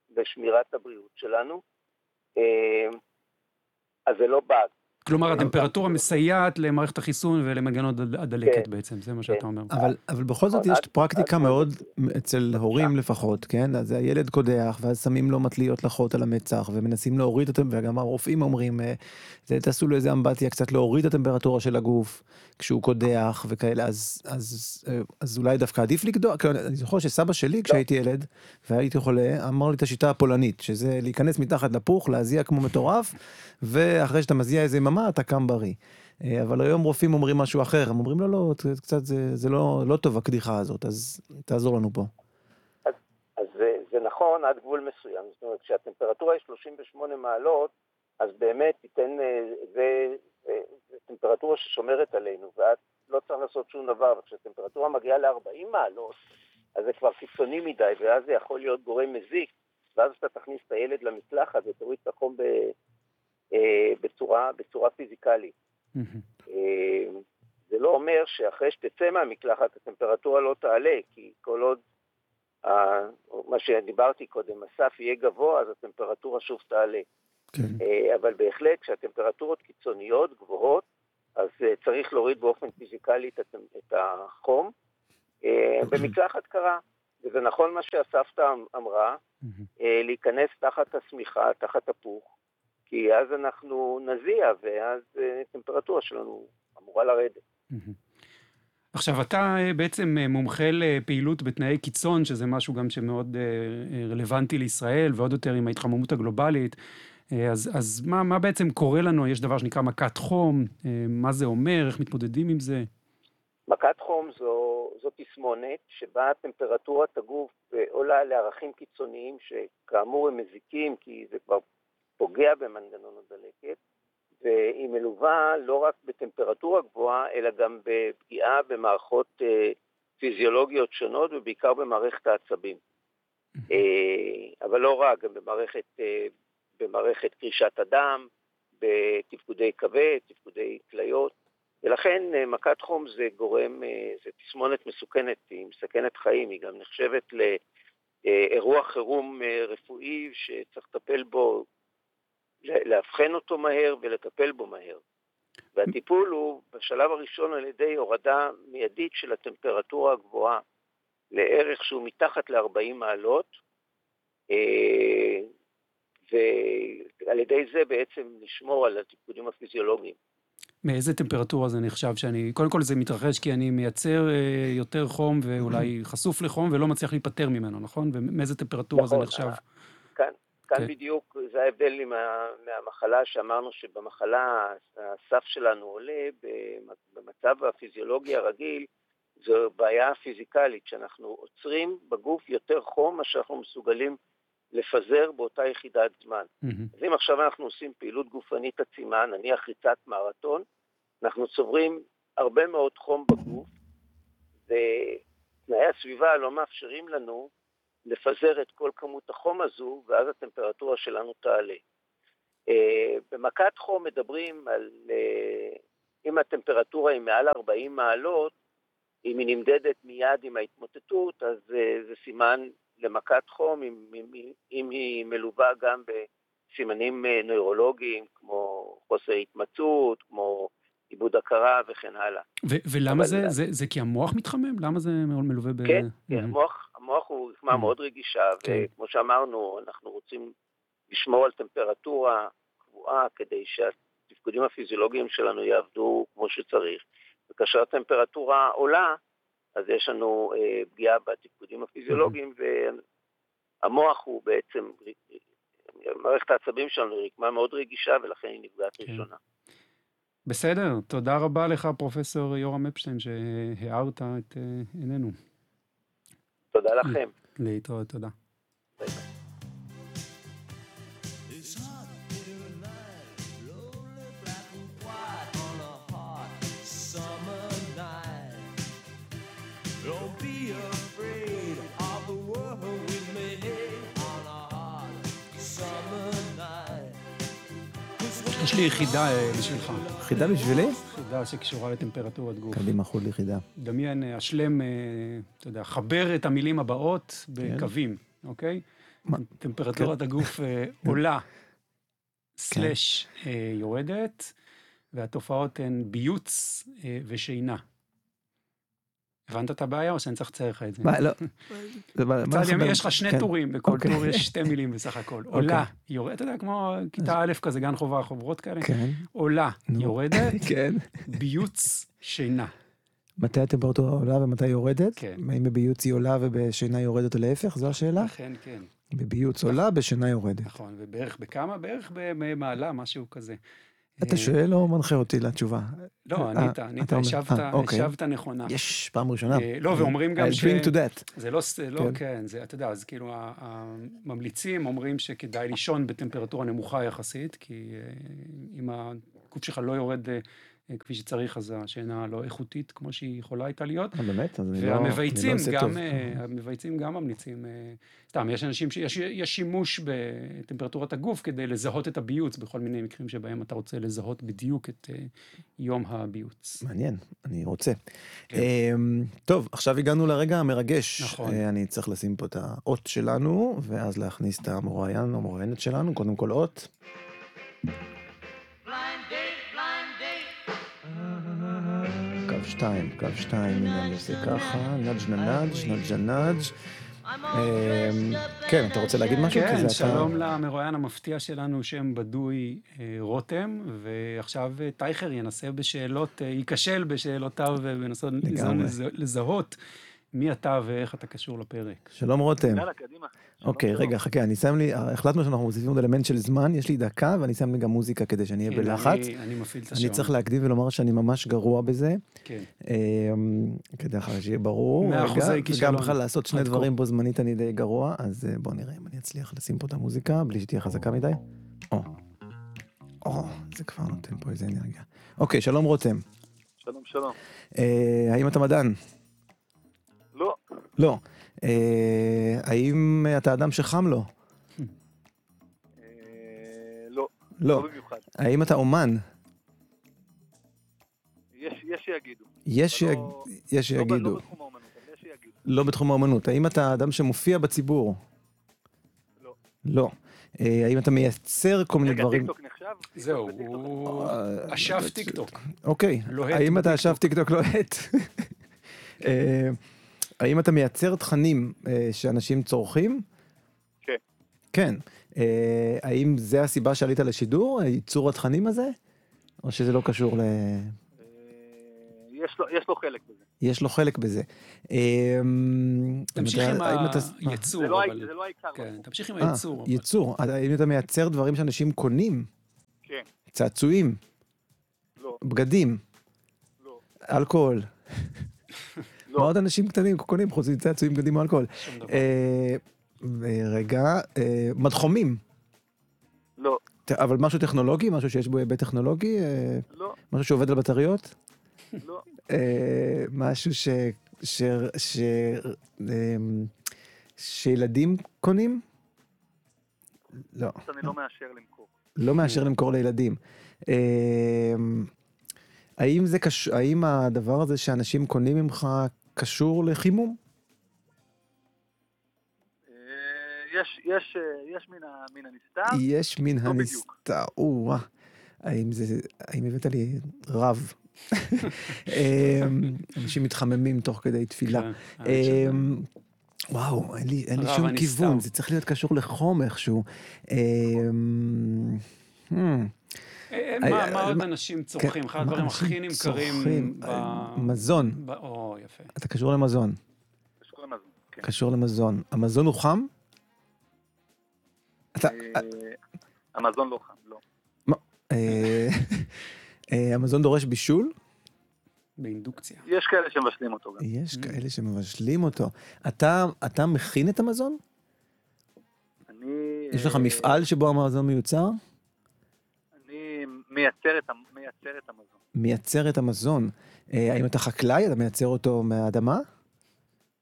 בשמירת הבריאות שלנו. אה, אז זה לא באג. כלומר, הטמפרטורה מסייעת למערכת החיסון ולמנגנון הד- הדלקת כן. בעצם, זה מה שאתה אומר. אבל, בכל זאת יש פרקטיקה מאוד, אצל הורים לפחות, כן? אז הילד קודח, ואז שמים לו מטליות לחות על המצח, ומנסים להוריד את, וגם הרופאים אומרים, אה, תעשו לו איזה אמבטיה, קצת להוריד את הטמפרטורה של הגוף, כשהוא קודח וכאלה, אז, אה, אולי דווקא עדיף לקדוח. אני זוכר שסבא שלי, כשהייתי ילד, והייתי חולה, אמר לי את השיטה הפולנית, שזה להיכנס מתחת לפוך, להזיע כמו מטורף, ואחרי שאתה מזיע איזה יממה, אתה קם בריא. אה, אבל היום רופאים אומרים משהו אחר, הם אומרים, לא, לא, קצת, זה, זה לא, לא טוב הקדיחה הזאת, אז תעזור לנו פה. אז זה, זה נכון עד גבול מסוים. זאת אומרת, כשהטמפרטורה היא 38 מעלות, אז באמת תיתן, אה, זה, זה, זה טמפרטורה ששומרת עלינו, ואז לא צריך לעשות שום דבר. אבל כשהטמפרטורה מגיעה ל-40 מעלות, אז זה כבר קיצוני מדי, ואז זה יכול להיות גורם מזיק, ואז אתה תכניס את הילד למקלחת ותוריד את החום ב, אה, בצורה, בצורה פיזיקלית. אה, זה לא אומר שאחרי שתצא מהמקלחת הטמפרטורה לא תעלה, כי כל עוד, מה שדיברתי קודם, הסף יהיה גבוה, אז הטמפרטורה שוב תעלה. כן. אה, אבל בהחלט, כשהטמפרטורות קיצוניות, גבוהות, אז אה, צריך להוריד באופן פיזיקלי את החום. אה, במקלחת קרה, וזה נכון מה שהסבתא אמ- אמרה. אה, להיכנס תחת השמיכה, תחת הפוך, כי אז אנחנו נזיע, ואז אה, הטמפרטורה שלנו אמורה לרדת. עכשיו, אתה אה, בעצם אה, מומחה לפעילות בתנאי קיצון, שזה משהו גם שמאוד רלוונטי לישראל, ועוד יותר עם ההתחממות הגלובלית. אז, אז מה, מה בעצם קורה לנו? יש דבר שנקרא מכת חום, מה זה אומר, איך מתמודדים עם זה? מכת חום זו, זו תסמונת שבה טמפרטורת הגוף עולה לערכים קיצוניים שכאמור הם מזיקים כי זה כבר פוגע במנגנון הדלקת והיא מלווה לא רק בטמפרטורה גבוהה אלא גם בפגיעה במערכות אה, פיזיולוגיות שונות ובעיקר במערכת העצבים. אה, אבל לא רק, גם במערכת, אה, במערכת קרישת הדם, בתפקודי כבד, תפקודי כליות. ולכן אה, מכת חום זה גורם, אה, זה תסמונת מסוכנת, היא מסכנת חיים, היא גם נחשבת לאירוע חירום אה, רפואי שצריך לטפל בו, ל- לאבחן אותו מהר ולטפל בו מהר. והטיפול הוא בשלב הראשון על ידי הורדה מיידית של הטמפרטורה הגבוהה לערך שהוא מתחת ל-40 מעלות, אה, ועל ידי זה בעצם לשמור על התפקודים הפיזיולוגיים. מאיזה טמפרטורה זה נחשב שאני... קודם כל זה מתרחש כי אני מייצר אה, יותר חום ואולי חשוף לחום ולא מצליח להיפטר ממנו, נכון? ומאיזה טמפרטורה זה נכון, נחשב? כאן, כאן כן. בדיוק זה ההבדל עם ה- מהמחלה שאמרנו שבמחלה הסף שלנו עולה, במ- במצב הפיזיולוגי הרגיל זו בעיה פיזיקלית, שאנחנו עוצרים בגוף יותר חום מאשר אנחנו מסוגלים לפזר באותה יחידת זמן. מהמם. אז אם עכשיו אנחנו עושים פעילות גופנית עצימה, נניח ריצת מרתון, אנחנו צוברים הרבה מאוד חום בגוף, ותנאי הסביבה לא מאפשרים לנו לפזר את כל כמות החום הזו, ואז הטמפרטורה שלנו תעלה. אה, במכת חום מדברים על, אה, אם הטמפרטורה היא מעל 40 מעלות, אם היא נמדדת מיד עם ההתמוטטות, אז אה, זה סימן למכת חום, אם, אם, אם היא מלווה גם בסימנים אה, נוירולוגיים, כמו חוסר התמצאות, כמו איבוד הכרה וכן הלאה. ו- ולמה זה, זה? זה כי המוח מתחמם? למה זה מאוד מלווה ב... כן, כן. המוח, המוח הוא רקמה Mhm. מאוד רגישה, כן. וכמו שאמרנו, אנחנו רוצים לשמור על טמפרטורה קבועה כדי שהתפקודים הפיזיולוגיים שלנו יעבדו כמו שצריך. וכאשר הטמפרטורה עולה, אז יש לנו אה, פגיעה בתפקודים הפיזיולוגיים, והמוח הוא בעצם מערכת העצבים שלנו היא רקמה מאוד רגישה, ולכן היא נפגעת כן. ראשונה. בסדר, תודה רבה לך, פרופסור יורם אפשטיין, שהארת את אה, עינינו. תודה לכם. להתראות, תודה. יש לי יחידה אה, בשבילך, חידה בשבילי? יחידה שקשורה לטמפרטורת גוף. קדימה, חוד יחידה. דמיין, אה, אשלם, אה, אתה יודע, חבר את המילים הבאות בקווים, אוקיי? מה? טמפרטורת הגוף אה, עולה, סלש אה, יורדת, והתופעות הן ביוץ אה, ושינה. הבנת את הבעיה או שאני צריך לצייר לך את זה? מה, לא. בצד ימין? יש לך שני כן. טורים, בכל אוקיי. טור יש שתי מילים בסך הכל. עולה, יורדת, אתה יודע, כמו כיתה א' כזה, גן חובה, חוברות כאלה. כן, עולה. יורדת, כן. ביוץ, שינה. מתי הטמפרטורה עולה ומתי יורדת? כן. האם בביוץ היא עולה ובשינה יורדת או להפך? זו השאלה? אכן כן. בביוץ עולה, בשינה יורדת. נכון, ובערך בכמה? בערך במעלה, משהו כזה. אה, אתה שואל או מנחה אותי לתשובה? לא, אה, ענית, ענית, השבת, אה, אוקיי. השבת נכונה. יש, פעם ראשונה. אה, לא, ואומרים גם ש... drink to that. זה לא, לא, כן. כן, זה, אתה יודע, אז כאילו, הממליצים אומרים שכדאי לישון בטמפרטורה נמוכה יחסית, כי אה, אם הגוף שלך לא יורד אה, אה, אה, כפי שצריך, אז השינה לא איכותית כמו שהיא יכולה הייתה להיות. אה, באמת? אז אני לא... לא והמבייצים גם, אה, המבייצים גם ממליצים, סתם, יש אנשים שיש שימוש בטמפרטורת הגוף כדי לזהות את הביוץ בכל מיני מקרים שבהם אתה רוצה לזהות בדיוק את יום הביוץ. מעניין, אני רוצה. כן. אמ, טוב, עכשיו הגענו לרגע המרגש. נכון. אני צריך לשים פה את האות שלנו, ואז להכניס את המוראיין או המוראיינת שלנו, קודם כל אות. Blind שתיים, קו שתיים, הנה אני עושה ככה, נאג' נאג' נאג' נאג'. אמ, כן, אתה רוצה להגיד משהו? כן, שלום למרואיין המפתיע שלנו, שם בדוי אה, רותם, ועכשיו אה, טייכר ינסה בשאלות, אה, ייכשל בשאלותיו וינסה לזהות מי אתה ואיך אתה קשור לפרק. שלום רותם. יאללה, קדימה. אוקיי, רגע, חכה, אני שם לי, החלטנו שאנחנו מוסיפים עוד אלמנט של זמן, יש לי דקה, ואני שם לי גם מוזיקה כדי שאני אהיה כן, בלחץ. אני- אני מפעיל את אני השעון. צריך להקדים ולומר שאני ממש גרוע בזה, כן. אמ, כדי אחר שיהיה ברור. מאה אחוזי וגם כישלון. בכלל לעשות שני. דברים בו זמנית אני די גרוע, אז אה, בוא נראה אם אני אצליח לשים פה את המוזיקה בלי שתהיה חזקה מדי. או, או, זה כבר נותן פה איזה אנרגיה. אוקיי, שלום רותם. שלום, שלום. אה, האם אתה מדען? לא, לא. אה, האם אתה אדם שחם לו? לא, לא. במיוחד. האם אתה אומן? יש שיגידו. יש לא- לא שיגידו. לא בתחום האומנות, אבל יש שיגידו. לא בתחום האומנות. האם אתה אדם שמופיע בציבור? לא. לא. אה, האם אתה מייצר כל מיני רגע, דברים? טיקטוק נחשב? זהו. הוא אה, אשף לא- טיקטוק. אוקיי. האם אתה. אשף טיקטוק לוהט? האם אתה מייצר תכנים אה, שאנשים צורכים? כן. כן. אה, האם זה הסיבה שעלית לשידור, ייצור התכנים הזה? או שזה לא קשור ל... אה, יש לו- יש לו חלק בזה. יש לו חלק בזה. אה, תמשיך עם? הייצור, זה לא אבל... זה לא העיקר. כן, תמשיך עם אה, הייצור. ייצור. האם אתה מייצר דברים שאנשים קונים? כן. צעצועים? לא, בגדים? לא. אלכוהול? לא. מה עוד אנשים קטנים קונים חוץ מצעצועים, בגדים או אלכוהול? שום דבר. אה, רגע, אה, מדחומים. לא, אבל משהו טכנולוגי? משהו שיש בו היבט טכנולוגי? אה, לא, משהו שעובד על בטריות? לא. משהו ש... ש... ש... אמ, שילדים קונים? לא, אני לא מאשר למכור. לא מאשר למכור לילדים. אמ, האם זה קשור, האם הדבר הזה שאנשים קונים ממך קשור לחימום? אה, יש, יש, אה, יש מן מן הנסתר. יש מן לא. הנסתר. או-אה. האם זה, האם הבאת לי רב? אמ, אנשים מתחממים תוך כדי תפילה. כן, אמ, וואו, אין לי, אין לי שום. כיוון, זה צריך להיות קשור לחום איכשהו. אה, אה, מה מה עוד אנשים צורכים? אחד הדברים הכי נמכרים? ב... אה, מזון, או, יפה. אתה קשור למזון, קשור למזון. כן. קשור למזון. המזון הוא חם? אתה... המזון לא חם, לא. המזון דורש בישול? באינדוקציה. יש כאלה שמבשלים אותו גם. יש כאלה שמבשלים אותו. אתה אתה מכין את המזון? אני... יש לך מפעל שבו המזון מיוצר? מייצר את מייצר את המזון. מייצר את המזון. אה, האם אתה חקלאי? אתה מייצר אותו מהאדמה?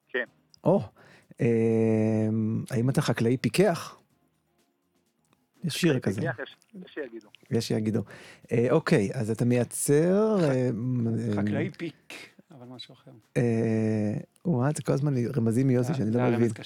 כן. או, אה, האם אתה חקלאי פיקח? יש שיר כזה, יש יש שיגידו. יש שיגידו. אה, אוקיי, אז אתה מייצר... אה, אה, חקלאי פיק, אבל משהו אחר. אה, וואי, זה כל הזמן רמזים מיוסי שאני זה לא היה מבין. כן.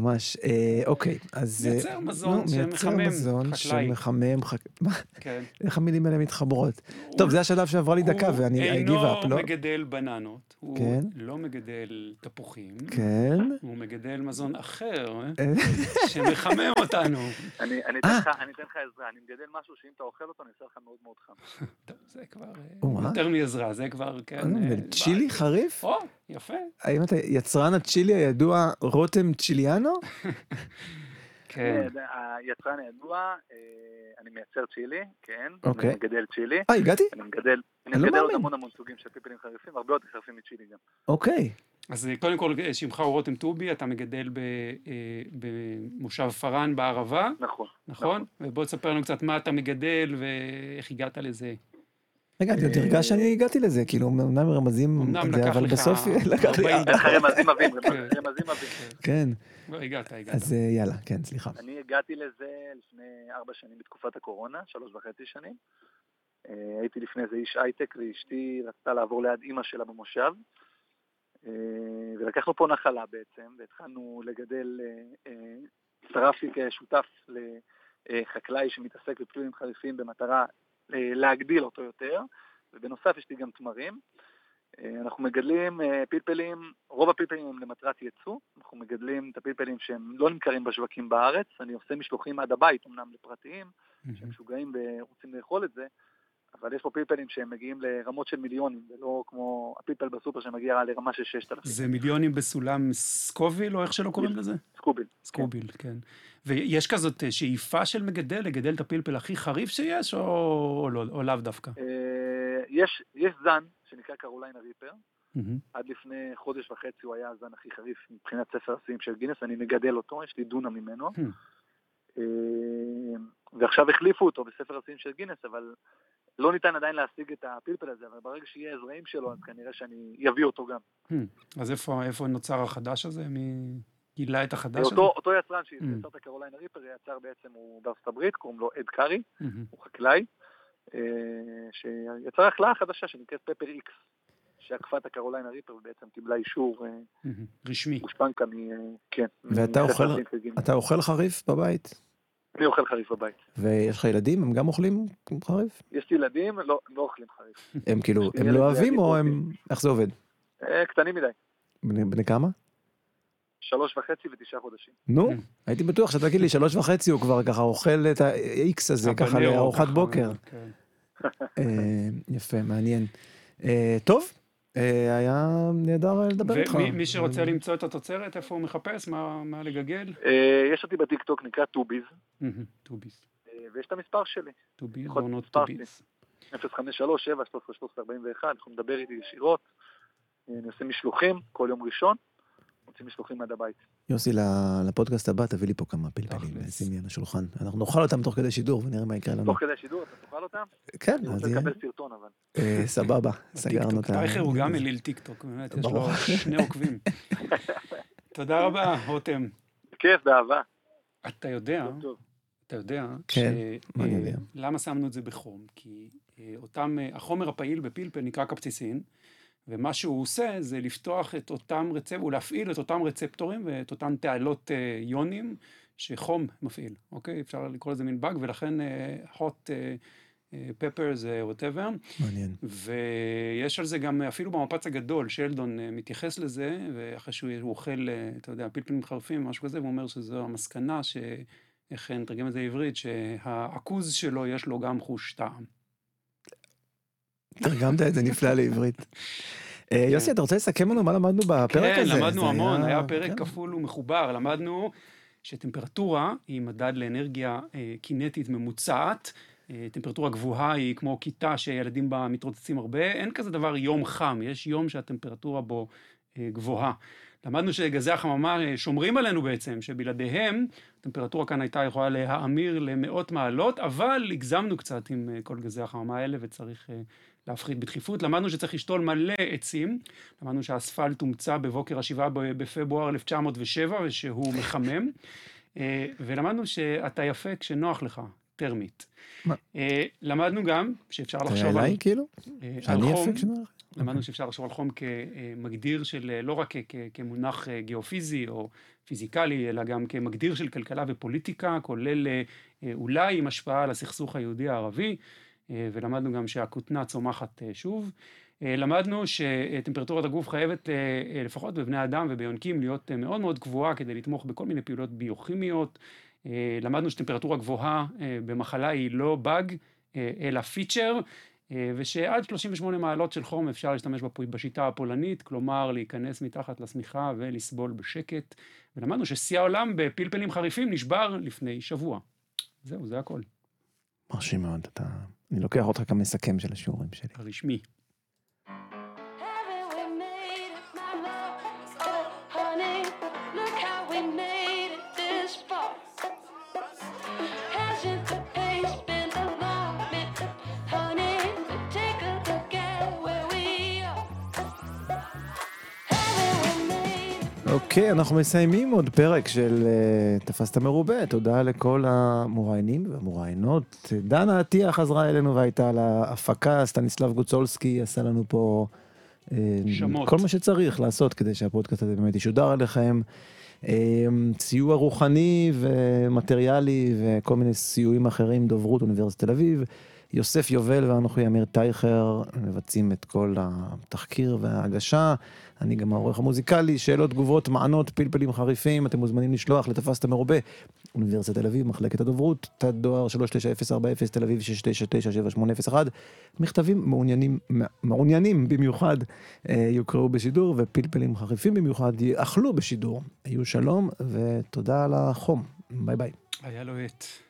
ממש. אה, אוקיי, אז... אה, מייצר מזון שמחמם, מייצר מזון חקלאי. שמחמם, חק- מה? כן. איך המילים האלה מתחברות? טוב, זה השלב שעברה לי דקה ואני I give הוא up, אינו לא? מגדל בננות, הוא כן. לא מגדל תפוחים, כן. הוא מגדל מזון אחר, אה, אה, שמחמם אותנו. אני אני אה. אתן לך עזרה, אני מגדל משהו שאם אתה אוכל אותו, אני אעשה לך מאוד מאוד חם. טוב, זה כבר אה. יותר מעזרה, זה כבר, כן. אה, אה, צ'ילי חריף? או, יפה. האם אתה יצרן הצ'ילי הידוע רותם צ'יליאנו? כן. אה, היצרן הידוע, אה, אני מייצר צ'ילי, כן. אוקיי. אני מגדל צ'ילי. אה, הגעתי? אני מגדל, אני לא מגדל עוד. המון המון סוגים של פלפלים חריפים, הרבה יותר חריפים מצ'ילי גם. אוקיי. אז אה, קודם כל, שמך הוא רותם טובי, אתה מגדל ב- במושב פארן בערבה, נכון. נכון? ובוא תספר לנו קצת מה אתה מגדל ואיך הגעת לזה. רגע, אני עוד הרגש שאני הגעתי לזה, כאילו, אמנם רמזים, אבל בסוף לקח לי... 40 אין לך רמזים עבים, כן. רמזים עבים. כן, כבר הגעת, הגעת. אז אה, יאללה, כן, סליחה. אני הגעתי לזה לפני ארבע שנים בתקופת הקורונה, שלוש וחצי שנים. אה, הייתי לפני זה איש הייטק ואשתי רצתה לעבור ליד אימא שלה במושב. אה, ולקחנו פה נחלה בעצם, והתחלנו לגדל, אה, אה, הצטרפתי כשותף לחקלאי שמתעסק בפלואים חריפים במטרה אה, להגדיל אותו יותר, ובנוסף יש לי גם תמרים. אה, אנחנו מגדלים אה, פלפלים, רוב הפלפלים הם למטרת ייצוא, אנחנו מגדלים את הפלפלים שהם לא נמכרים בשווקים בארץ, אני עושה משלוחים עד הבית, אמנם לפרטיים, שהם משוגעים ורוצים לאכול את זה, אבל יש פה פלפלים שהם מגיעים לרמות של מיליונים, ולא כמו הפלפל בסופר שמגיע לרמה של 6,000. זה מיליונים בסולם סקוביל, או איך שלא קוראים לזה? סקוביל. סקוביל, כן. ויש כזאת אה, שאיפה של מגדל לגדל את הפלפל הכי חריף שיש, או, או, לא, או לאו דווקא? אה, יש, יש זן שנקרא קרוליינה ריפר, מהמם. עד לפני חודש וחצי הוא היה הזן הכי חריף מבחינת ספר השיאים של גינס, אני מגדל אותו, יש לי דונם ממנו. Hmm. אה, ועכשיו החליפו אותו בספר השיאים של גינס, אבל לא ניתן עדיין להשיג את הפלפל הזה, אבל ברגע שיהיה הזרעים שלו, אז כנראה שאני אביא אותו גם. אז איפה, איפה נוצר החדש הזה? מי גילה את החדש הזה? אותו, אותו יצרן Hmm. שיצר את הקרוליינה ריפר, יצר בעצם, הוא בארצות הברית, קוראים לו אד קארי, מהמם. הוא חקלאי, אה, שיצר החלאה חדשה שנקראת פפר איקס, שעקפה את הקרוליינה ריפר ובעצם קיבלה אישור אה. רשמי. גושפנקה מ... אה, כן. ואתה אוכל חריף בבית? אני אוכל חריף בבית. ויש לך ילדים? הם גם אוכלים חריף? יש לי ילדים, לא, לא אוכלים חריף. הם כאילו, הם לא אוהבים או הם... איך זה עובד? אה, קטנים מדי, בני כמה? שלוש וחצי ותשעה חודשים. נו. הייתי בטוח שאתה תגיד לי שלוש וחצי הוא כבר ככה אוכל את ה-X הזה ככה לארוחת ככה, בוקר. כן. אה, יפה, מעניין. אה, טוב, היה נהדר לדבר איתך. ומי שרוצה למצוא את התוצרת, איפה הוא מחפש? מה, מה לגגל? אה, יש אותי בטיקטוק, נקרא טוביז. אה, ויש את המספר שלי, טוביס יכול או נוט מספר טוביס. 053 7 13 13 41, יכולים לדבר איתי ישירות. אה, אני עושה משלוחים כל יום ראשון, מוצאים משלוחים עד הבית. יוסי, ל- לפודקאסט הבא תביא לי פה כמה פלפלים. שים לי על השולחן. אנחנו נאכל אותם תוך כדי שידור ונראה מה יקרה לנו. תוך כדי השידור, אתה תאכל אותם? כן, אני אז רוצה יהיה. לקבל סרטון אבל. אה, סבבה, סגרנו. את ה... טייכר הוא גם אליל טיקטוק, באמת, יש לו. שני עוקבים. תודה רבה, רותם. כיף, באהבה. אתה יודע. אתה יודע, כן, מה אני אה, יודע? למה שמנו את זה בחום? כי אה, אותם, החומר הפעיל בפלפל נקרא קפציסין, ומה שהוא עושה זה לפתוח את אותם רצפטורים, ולהפעיל את אותם רצפטורים ואת אותן תעלות אה, יונים שחום מפעיל, אוקיי? אפשר לקרוא לזה מין באג, ולכן אה, hot אה, אה, זה whatever. מעניין. ויש על זה גם, אפילו במפץ הגדול, שלדון מתייחס לזה, ואחרי שהוא הוא אוכל, אתה יודע, פלפלים חרפים, משהו כזה, והוא אומר שזו המסקנה, ש... איך נתרגם את זה לעברית, שהעכוז שלו יש לו גם חוש טעם. תרגמת את זה נפלא לעברית. אה, יוסי, אתה רוצה לסכם לנו מה למדנו בפרק כן, הזה? למדנו זה המון, היה- פרק כן. כפול ומחובר, למדנו שטמפרטורה היא מדד לאנרגיה אה, קינטית ממוצעת. אה, טמפרטורה גבוהה היא כמו כיתה שילדים בה מתרוצצים הרבה, אין כזה דבר יום חם, יש יום שהטמפרטורה בו גבוהה. למדנו שגזי החממה שומרים עלינו בעצם, שבלעדיהם הטמפרטורה כאן הייתה יכולה להאמיר למאות מעלות, אבל הגזמנו קצת עם כל גזי החממה האלה וצריך להפחית בדחיפות. למדנו שצריך לשתול מלא עצים, למדנו שהאספלט הומצא בבוקר השבעה בפברואר 1907 ושהוא מחמם, אה, ולמדנו שאתה יפה כשנוח לך, טרמית. מה? אה, למדנו גם שאפשר לחשוב על... אליי כאילו? אה, על חום. למדנו שאפשר לחשוב על חום כמגדיר של, לא רק כמונח גיאופיזי או פיזיקלי, אלא גם כמגדיר של כלכלה ופוליטיקה, כולל אולי עם השפעה על הסכסוך היהודי-ערבי, אה, ולמדנו גם שהכותנה צומחת אה, שוב. אה, למדנו שטמפרטורת הגוף חייבת, אה, אה, לפחות בבני אדם וביונקים, להיות אה, מאוד מאוד קבועה כדי לתמוך בכל מיני פעולות ביוכימיות. אה, למדנו שטמפרטורה גבוהה אה, במחלה היא לא באג, אה, אלא פיצ'ר. אה, ושעד 38 מעלות של חום אפשר להשתמש בשיטה הפולנית, כלומר להיכנס מתחת לשמיכה ולסבול בשקט. ולמדנו ששיא העולם בפלפלים חריפים נשבר לפני שבוע. זהו, זה הכל. מרשים מאוד, אתה... אני לוקח אותך כמסכם של השיעורים שלי. הרשמי. אוקיי, אנחנו מסיימים עוד פרק של uh, תפסת מרובה. תודה לכל המוראיינים והמוראיינות. דנה עטיה חזרה אלינו והייתה על ההפקה, סטניסלב גוצולסקי עשה לנו פה... שמות. כל מה שצריך לעשות כדי שהפודקאסט הזה באמת ישודר עליכם. אה, סיוע רוחני ומטריאלי וכל מיני סיועים אחרים, דוברות אוניברסיטת תל אביב. יוסף יובל ואנוכי אמיר טייכר מבצעים את כל התחקיר וההגשה. אני גם העורך המוזיקלי, שאלות, תגובות, מענות, פלפלים חריפים, אתם מוזמנים לשלוח לתפסת מרובה, אוניברסיטת תל אביב, מחלקת הדוברות, תת דואר 39040 תל אביב 6997801. מכתבים מעוניינים, מעוניינים במיוחד אה, יוקראו בשידור, ופלפלים חריפים במיוחד יאכלו בשידור. היו שלום ותודה על החום. ביי ביי. היה לו עת.